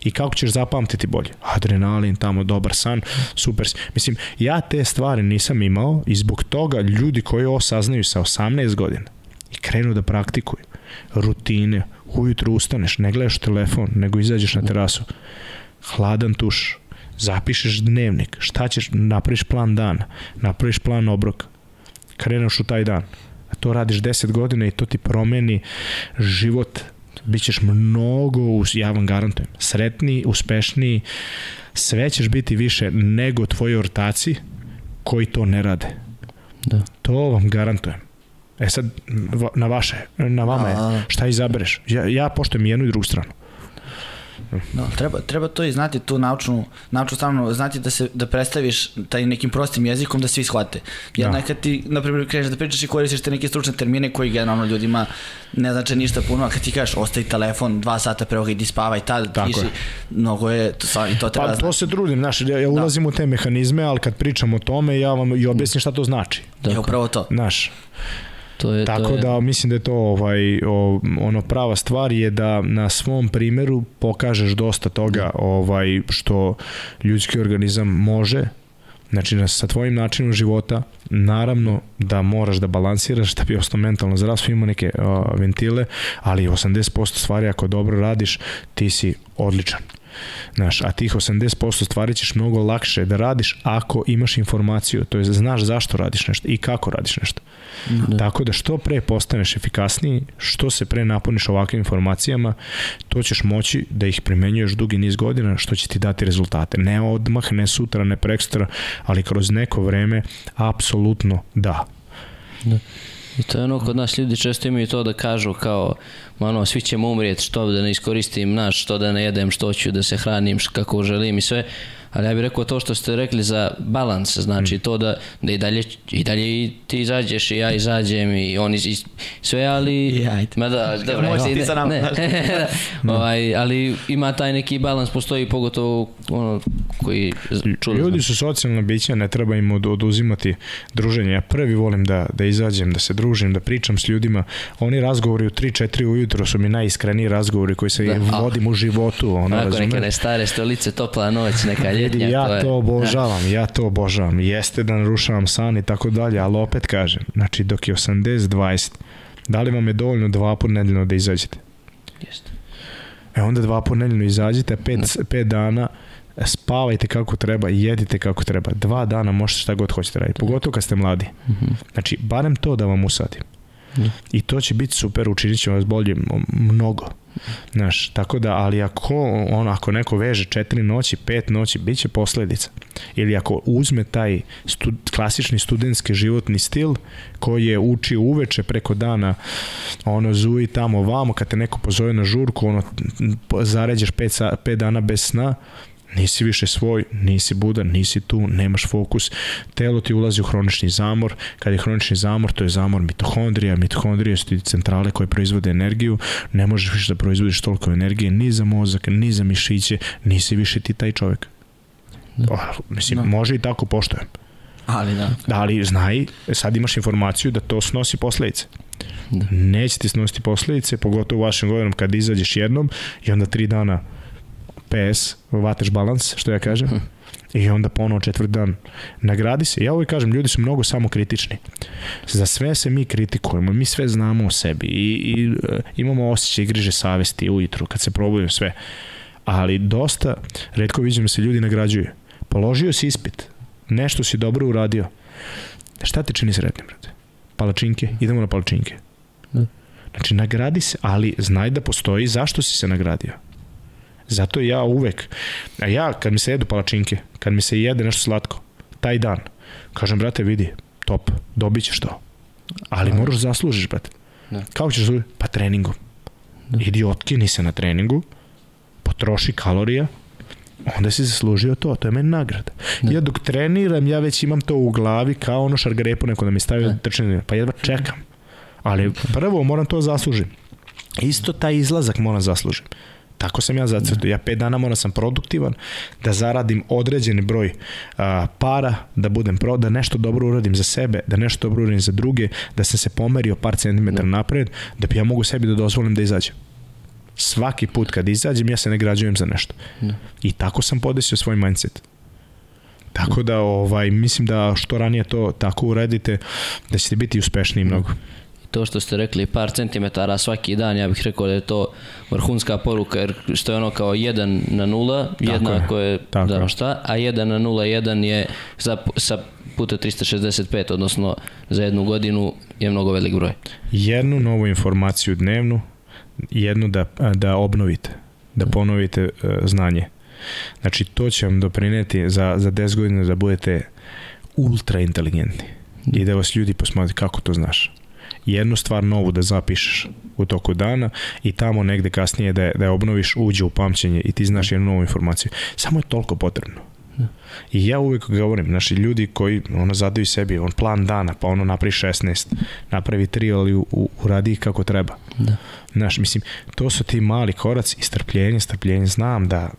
i kako ćeš zapamtiti bolje. Adrenalin, tamo dobar san, super. Mislim, ja te stvari nisam imao i zbog toga ljudi koji ovo saznaju sa 18 godina i krenu da praktikuju rutine, ujutru ustaneš, ne gledaš telefon, nego izađeš na terasu, hladan tuš, zapišeš dnevnik, šta ćeš, napraviš plan dana, napraviš plan obroka, kreneš u taj dan. To radiš 10 godina i to ti promeni život Bićeš mnogo, ja vam garantujem, sretniji, uspešniji, sve ćeš biti više nego tvoji ortaci koji to ne rade. Da. To vam garantujem. E sad, na vaše, na vama je, šta izabereš? Ja, ja poštujem jednu i drugu stranu. No, treba, treba to i znati tu naučnu, naučnu stranu, znati da se da predstaviš taj nekim prostim jezikom da svi shvate. Jer Da. nekad ti, na primjer, kreneš da pričaš i koristiš te neke stručne termine koji generalno ljudima ne znače ništa puno, a kad ti kažeš ostavi telefon dva sata pre ovoga idi spavaj, tad Tako piši, je. mnogo je, to, stvarno, i to treba Pa to se trudim, znaš, ja, ja ulazim u te mehanizme, ali kad pričam o tome, ja vam i objasnim šta to znači. Je Tako, upravo to. Znaš, to je, to Tako je, da mislim da je to ovaj o, ono prava stvar je da na svom primeru pokažeš dosta toga ovaj što ljudski organizam može Znači, na- sa tvojim načinom života, naravno da moraš da balansiraš, da bi ostao mentalno zdravstvo, ima neke uh, ventile, ali 80% stvari ako dobro radiš, ti si odličan. Znaš, a tih 80% stvari ćeš mnogo lakše da radiš ako imaš informaciju, to je znaš zašto radiš nešto i kako radiš nešto. Da. Tako da što pre postaneš efikasniji, što se pre napuniš ovakvim informacijama, to ćeš moći da ih primenjuješ dugi niz godina, što će ti dati rezultate. Ne odmah, ne sutra, ne prekstra, ali kroz neko vreme, apsolutno da. I to je ono, kod nas ljudi često imaju to da kažu kao, ono, svi ćemo umrijeti, što da ne iskoristim naš, što da ne jedem, što ću da se hranim, kako želim i sve. Ali ja bih rekao to što ste rekli za balans, znači to da, da i dalje, i dalje i ti izađeš i ja izađem i oni i sve, ali... I ajde. Ma da, dobro, Možeš ti sa nama, ne. znaš. ovaj, ali ima taj neki balans, postoji pogotovo ono koji čuli Ljudi su socijalna bića, ne treba im od, oduzimati druženje. Ja prvi volim da, da izađem, da se družim, da pričam s ljudima. Oni razgovori u 3-4 ujutro su mi najiskreniji razgovori koji se Da, vodim u životu. Ono, Onako neke ne stare stolice, topla noć, neka ljetnja. ja je- to obožavam, ja to obožavam. Jeste da narušavam san i tako dalje, ali opet kažem, znači dok je 80-20, da li vam je dovoljno dva put nedeljno da izađete? Jeste. E onda dva put nedeljno izađite, pet, pet dana spavajte kako treba i jedite kako treba. Dva dana možete šta god hoćete raditi, pogotovo kad ste mladi. Mhm. Znači, barem to da vam usadim. Da. I to će biti super, učinit će vas bolje mnogo. Znaš, tako da, ali ako, on, ako neko veže četiri noći, pet noći, bit će posledica. Ili ako uzme taj stud, klasični studentski životni stil koji je uči uveče preko dana ono zuji tamo vamo kad te neko pozove na žurku ono zaređeš pet, pet dana bez sna nisi više svoj, nisi budan, nisi tu, nemaš fokus, telo ti ulazi u hronični zamor, kad je hronični zamor, to je zamor mitohondrija, mitohondrije su ti centrale koje proizvode energiju, ne možeš više da proizvodiš toliko energije ni za mozak, ni za mišiće, nisi više ti taj čovjek. Da. O, mislim, Da. može i tako poštojem. Ali da. Ali znaj, sad imaš informaciju da to snosi posledice. Da. Neće ti snositi posledice, pogotovo u vašem godinom kad izađeš jednom i onda tri dana PS, vateš balans, što ja kažem, i onda ponovo četvrt dan nagradi se. Ja uvijek kažem, ljudi su mnogo samokritični. Za sve se mi kritikujemo, mi sve znamo o sebi i, i e, imamo osjećaj griže savesti ujutru kad se probujemo sve. Ali dosta, redko da se ljudi nagrađuju. Položio si ispit, nešto si dobro uradio. Šta te čini sretnim, brate? Palačinke, idemo na palačinke. Da. Znači, nagradi se, ali znaj da postoji zašto si se nagradio. Zato ja uvek, a ja kad mi se jedu palačinke, kad mi se jede nešto slatko, taj dan, kažem, brate, vidi, top, dobit ćeš to. Ali Da. moraš zaslužiš, brate. Da. Kako ćeš zaslužiti? Pa treningom. Da. Idi otkini se na treningu, potroši kalorija, onda si zaslužio to, to je meni nagrada. Da. Ja dok treniram, ja već imam to u glavi kao ono šargarepu neko da mi stavi Da. da. trčanje, pa jedva čekam. Ali prvo moram to zaslužim. Isto taj izlazak moram zaslužim. Tako sam ja zacrtao. Ja pet dana moram sam produktivan, da zaradim određeni broj a, para, da budem pro, da nešto dobro uradim za sebe, da nešto dobro uradim za druge, da sam se pomerio par centimetara napred, da bi ja mogu sebi da dozvolim da izađem. Svaki put kad izađem, ja se ne građujem za nešto. Da. I tako sam podesio svoj mindset. Tako da ovaj mislim da što ranije to tako uradite da ćete biti uspešniji mnogo. To što ste rekli par centimetara svaki dan, ja bih rekao da je to vrhunska poruka, jer što je ono kao 1 na 0, jednako je, tako da je. šta, a 1 na 0, 1 je za, sa puta 365, odnosno za jednu godinu je mnogo velik broj. Jednu novu informaciju dnevnu, jednu da, da obnovite, da ponovite uh, znanje. Znači to će vam doprineti za, za 10 godina da budete ultra inteligentni i da vas ljudi posmatraju kako to znaš. Jednu stvar novu da zapišeš u toku dana i tamo negde kasnije da je, da je obnoviš, uđe u pamćenje i ti znaš jednu novu informaciju. Samo je toliko potrebno. I ja uvek govorim, naši ljudi koji ono zadaju sebi on plan dana, pa ono napravi 16, napravi 3, ali u, u, uradi ih kako treba. Da. Znaš, mislim, to su ti mali koraci i strpljenje, strpljenje, znam da,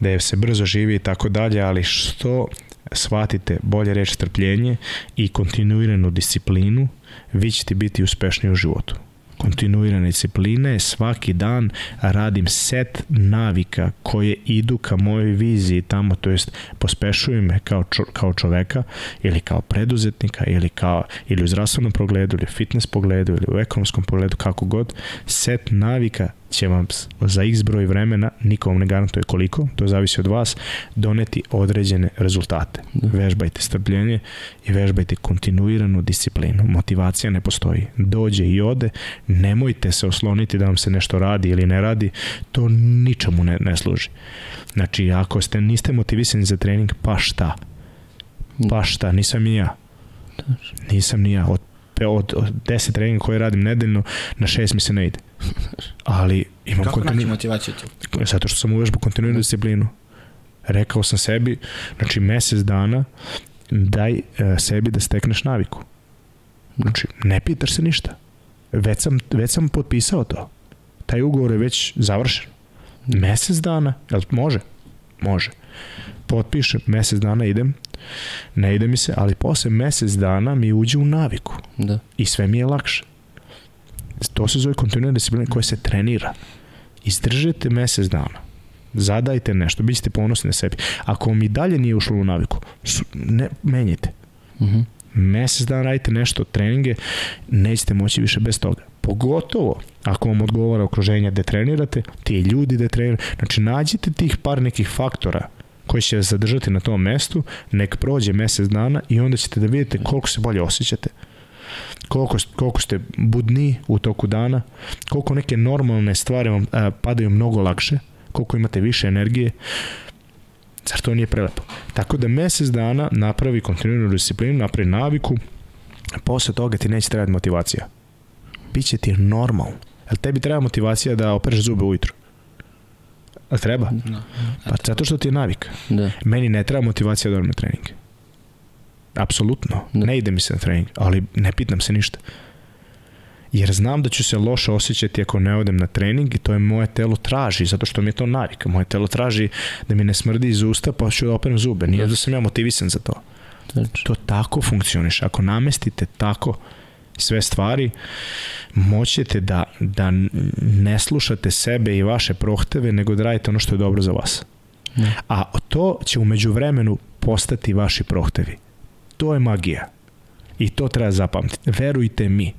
da je se brzo živi i tako dalje, ali što shvatite bolje reći strpljenje i kontinuiranu disciplinu, vi ćete biti uspešniji u životu. kontinuirane discipline, svaki dan radim set navika koje idu ka mojoj viziji tamo, to jest pospešuju me kao, čo, kao čoveka ili kao preduzetnika ili, kao, ili u zdravstvenom pogledu ili u fitness pogledu ili u ekonomskom pogledu, kako god, set navika će vam za x broj vremena, nikom ne garantuje koliko, to zavisi od vas, doneti određene rezultate. Da. Vežbajte strpljenje i vežbajte kontinuiranu disciplinu. Motivacija ne postoji. Dođe i ode, nemojte se osloniti da vam se nešto radi ili ne radi, to ničemu ne, ne služi. Znači, ako ste niste motivisani za trening, pa šta? Pa šta, nisam i ja. Nisam ni ja. Od, od, od 10 treninga koje radim nedeljno, na 6 mi se ne ide ali imam Kako naći motivaciju tu? Zato što sam uvežbao kontinuiranu disciplinu. Rekao sam sebi, znači mesec dana daj uh, sebi da stekneš naviku. Znači, ne pitaš se ništa. Već sam, već sam potpisao to. Taj ugovor je već završen. Mesec dana, jel može? Može. Potpišem, mesec dana idem, ne ide mi se, ali posle mesec dana mi uđe u naviku. Da. I sve mi je lakše. To se zove kontinuirana disciplina koja se trenira. Izdržite mesec dana. Zadajte nešto, bit ćete ponosni na sebi. Ako vam i dalje nije ušlo u naviku, ne, menjite. Uh mhm. -huh. Mesec dana radite nešto, treninge, nećete moći više bez toga. Pogotovo ako vam odgovara okruženje gde trenirate, ti ljudi gde trenirate. Znači, nađite tih par nekih faktora koji će vas zadržati na tom mestu, nek prođe mesec dana i onda ćete da vidite koliko se bolje osjećate koliko, koliko ste budni u toku dana, koliko neke normalne stvari vam a, padaju mnogo lakše, koliko imate više energije, zar to nije prelepo? Tako da mesec dana napravi kontinuiranu disciplinu, napravi naviku, posle toga ti neće trebati motivacija. Biće ti normalno. Jel tebi treba motivacija da opereš zube ujutru? A treba? Da. Pa zato što ti je navika. Da. Meni ne treba motivacija da odem na treninge. Apsolutno. Da. Ne ide mi se na trening, ali ne pitam se ništa. Jer znam da ću se loše osjećati ako ne odem na trening i to je moje telo traži, zato što mi je to navika. Moje telo traži da mi ne smrdi iz usta pa ću da operem zube. Nije da sam ja motivisan za to. Znači. To tako funkcioniš. Ako namestite tako sve stvari, moćete da, da ne slušate sebe i vaše prohteve, nego da radite ono što je dobro za vas. Ne. A to će umeđu vremenu postati vaši prohtevi. To je magija. I to treba zapamtiti. Verujte mi,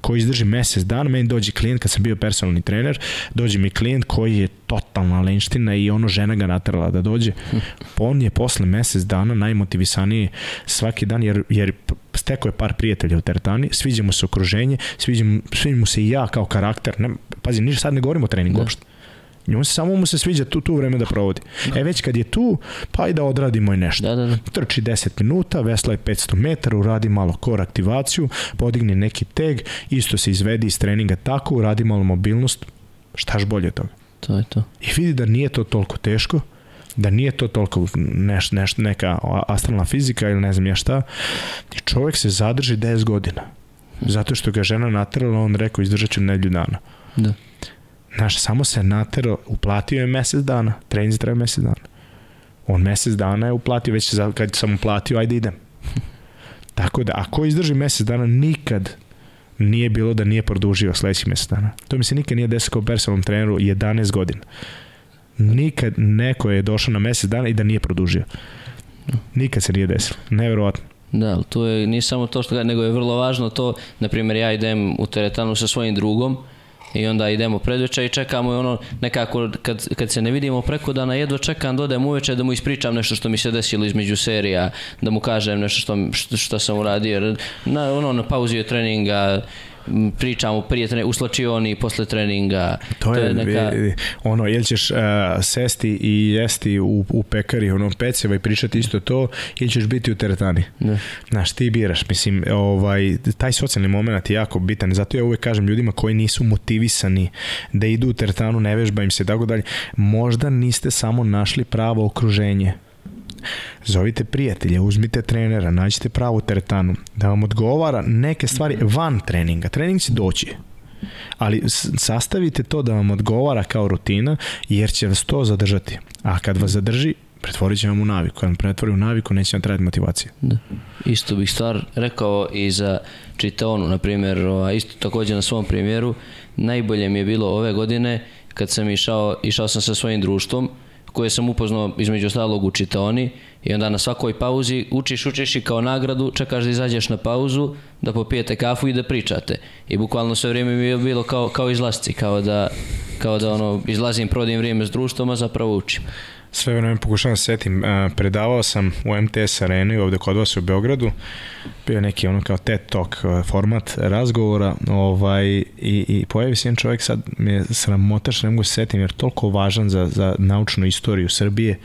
koji izdrži mesec dana, meni dođe klijent kad sam bio personalni trener, dođe mi klijent koji je totalna lenština i ono žena ga natrala da dođe. On je posle mesec dana najmotivisaniji svaki dan jer, jer steko je par prijatelja u teretani, sviđa mu se okruženje, sviđa mu, sviđa mu se i ja kao karakter. Ne, pazi, ništa sad ne govorimo o treningu da. uopšte. Njemu se samo mu se sviđa tu, tu vreme da provodi. Da. E već kad je tu, pa i da odradimo i nešto. Da, da, da. Trči 10 minuta, vesla je 500 metara, uradi malo kor aktivaciju, podigni neki teg, isto se izvedi iz treninga tako, uradi malo mobilnost, štaš bolje od toga. To je to. I vidi da nije to toliko teško, da nije to toliko neš, neš, neka astralna fizika ili ne znam ja šta, i čovjek se zadrži 10 godina. Zato što ga žena natrala, on rekao izdržat ću nedlju dana. Da. Znaš, samo se natero, uplatio je mesec dana, trening treba mesec dana. On mesec dana je uplatio, već za, kad sam uplatio, ajde idem. Tako da, ako izdrži mesec dana, nikad nije bilo da nije produžio sledeći mesec dana. To mi se nikad nije desilo kao personalnom treneru 11 godina. Nikad neko je došao na mesec dana i da nije produžio. Nikad se nije desilo. Neverovatno. Da, ali to je, nije samo to što, nego je vrlo važno to, na primjer, ja idem u teretanu sa svojim drugom, i onda idemo predveče i čekamo i ono nekako kad, kad se ne vidimo preko dana jedva čekam da odem uveče da mu ispričam nešto što mi se desilo između serija da mu kažem nešto što, što, što sam uradio. Na, ono na pauzi treninga pričamo prije treninga, u slačioni posle treninga. To, to je, je neka... ono, jel ćeš uh, sesti i jesti u, u pekari, ono, peceva i pričati isto to, ili ćeš biti u teretani. Znaš, ti biraš, mislim, ovaj, taj socijalni moment je jako bitan, zato ja uvek kažem ljudima koji nisu motivisani da idu u teretanu, ne vežba im se, tako dalje, možda niste samo našli pravo okruženje Zovite prijatelje, uzmite trenera, nađite pravu teretanu, da vam odgovara neke stvari van treninga. Trening će doći. Ali sastavite to da vam odgovara kao rutina, jer će vas to zadržati. A kad vas zadrži, pretvorit će vam u naviku. Kad vam pretvori u naviku, neće vam trebati motivacija. Da. Isto bih stvar rekao i za čitaonu, na primjer, isto također na svom primjeru, najbolje mi je bilo ove godine kad sam išao, išao sam sa svojim društvom, koje sam upoznao između ostalog u čitaoni i onda na svakoj pauzi učiš, učiš i kao nagradu čekaš da izađeš na pauzu, da popijete kafu i da pričate. I bukvalno sve vrijeme mi je bilo kao, kao izlasci, kao da, kao da ono, izlazim, prodim vrijeme s društvom, a zapravo učim sve vreme pokušavam da se setim, predavao sam u MTS areni ovde kod vas u Beogradu, bio neki ono kao TED Talk format razgovora ovaj, i, i pojavi se jedan čovjek, sad mi je ne mogu se setim jer toliko važan za, za naučnu istoriju Srbije,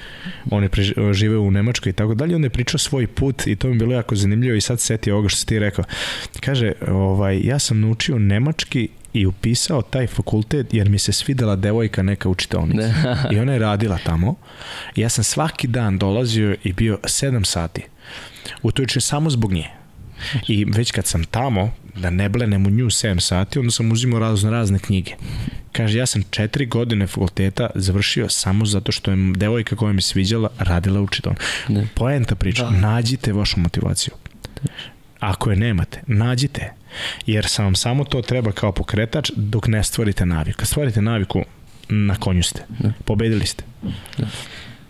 on je živeo u Nemačkoj i tako dalje, on je pričao svoj put i to mi je bilo jako zanimljivo i sad seti ovoga što si ti rekao. Kaže, ovaj, ja sam naučio nemački i upisao taj fakultet jer mi se svidela devojka neka učitelnica. I ona je radila tamo. Ja sam svaki dan dolazio i bio 7 sati. U toj samo zbog nje. I već kad sam tamo, da ne blenem u nju 7 sati, onda sam uzimao razne, razne knjige. Kaže, ja sam četiri godine fakulteta završio samo zato što je devojka koja mi sviđala radila učitelj. Poenta priča, da. nađite vašu motivaciju. Ako je nemate, nađite Jer sam vam samo to treba kao pokretač dok ne stvorite naviku. Kad stvorite naviku, na konju ste. Da. Pobedili ste. Da.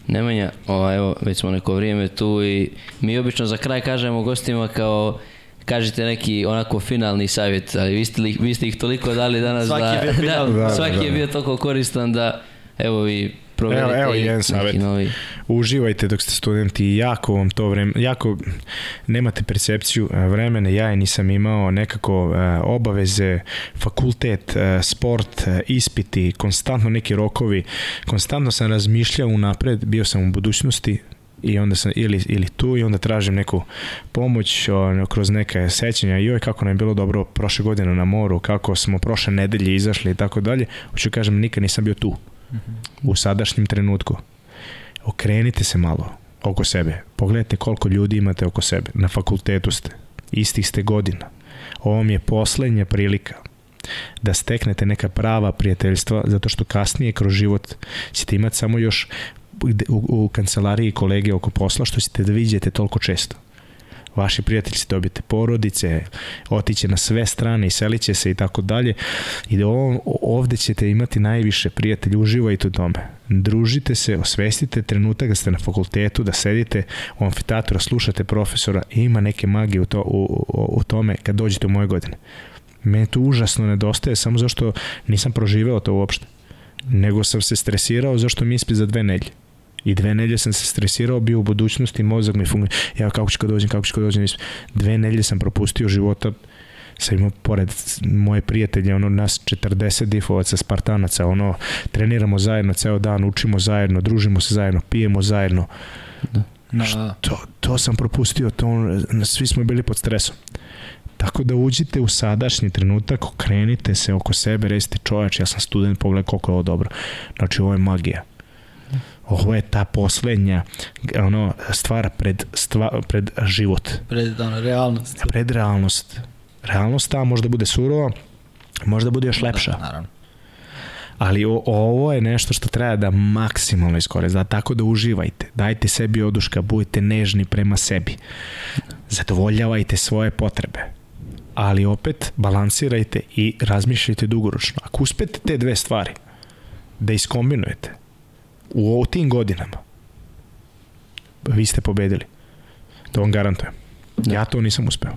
Nemanja, o, evo, već smo neko vrijeme tu i mi obično za kraj kažemo gostima kao kažete neki onako finalni savjet, ali vi ste, li, vi ste ih toliko dali danas svaki da, je bio da, da, svaki da, da. je bio toliko koristan da evo vi. Evo, evo jedan savjet. Novi... Uživajte dok ste studenti, jako vam to vreme, jako nemate percepciju e, vremena, ja je nisam imao nekako uh, obaveze, fakultet, uh, sport, ispiti, konstantno neki rokovi, konstantno sam razmišljao unapred, bio sam u budućnosti, i onda sam ili, ili tu i onda tražim neku pomoć o, kroz neke sećanja joj kako nam je bilo dobro prošle godine na moru, kako smo prošle nedelje izašli i tako dalje. Hoću kažem, nikad nisam bio tu u sadašnjem trenutku. Okrenite se malo oko sebe. Pogledajte koliko ljudi imate oko sebe. Na fakultetu ste. Istih ste godina. Ovo mi je poslednja prilika da steknete neka prava prijateljstva, zato što kasnije kroz život ćete imati samo još u, u kancelariji kolege oko posla što ćete da vidite toliko često vaši prijatelji će dobiti porodice, otiće na sve strane i seliće se i tako dalje i da ovde ćete imati najviše prijatelja, uživajte u tome. Družite se, osvestite trenutak da ste na fakultetu, da sedite u amfiteatru, slušate profesora ima neke magije u, to, u, u, u tome kad dođete u moje godine. Mene to užasno nedostaje samo zašto nisam proživeo to uopšte nego sam se stresirao zašto mi ispi za dve nedlje. I dve nedelje sam se stresirao, bio u budućnosti, mozak mi funkcionira. Ja kako ću kad dođem, kako ću kad dođem. Dve nedelje sam propustio života sam imao pored moje prijatelje, ono nas 40 difovaca, spartanaca, ono treniramo zajedno ceo dan, učimo zajedno, družimo se zajedno, pijemo zajedno. Da. Da. To, to sam propustio, to, svi smo bili pod stresom. Tako da uđite u sadašnji trenutak, okrenite se oko sebe, recite čovač, ja sam student, pogledaj koliko je ovo dobro. Znači, ovo je magija ovo je ta poslednja ono, stvar pred, stva, pred život. Pred ono, realnost. Pred realnost. Realnost ta možda bude surova, možda bude još lepša. Da, naravno. Ali o, ovo je nešto što treba da maksimalno iskoristite, da tako da uživajte. Dajte sebi oduška, budite nežni prema sebi. Zadovoljavajte svoje potrebe. Ali opet balansirajte i razmišljajte dugoročno. Ako uspete te dve stvari da iskombinujete, u tim godinama vi ste pobedili. To vam garantujem. Da. Ja to nisam uspeo.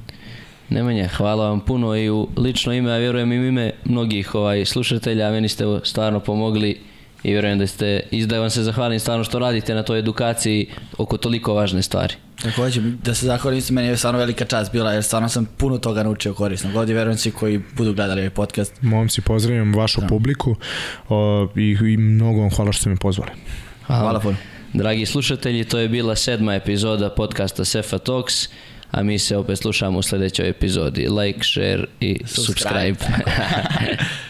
Nemanja, hvala vam puno i u lično ime, a vjerujem i u ime mnogih ovaj, slušatelja, meni ste stvarno pomogli i vjerujem da ste, da vam se zahvalim stvarno što radite na toj edukaciji oko toliko važne stvari. Takođe, da se zahvalim isto, meni je stvarno velika čast bila, jer stvarno sam puno toga naučio korisno. Godi verujem svi koji budu gledali ovaj podcast. Momci, pozdravljam vašu da. publiku o, i, i mnogo vam hvala što ste me pozvali. Hvala, hvala puno. Dragi slušatelji, to je bila sedma epizoda podcasta Sefa Talks, a mi se opet slušamo u sledećoj epizodi. Like, share i subscribe. subscribe.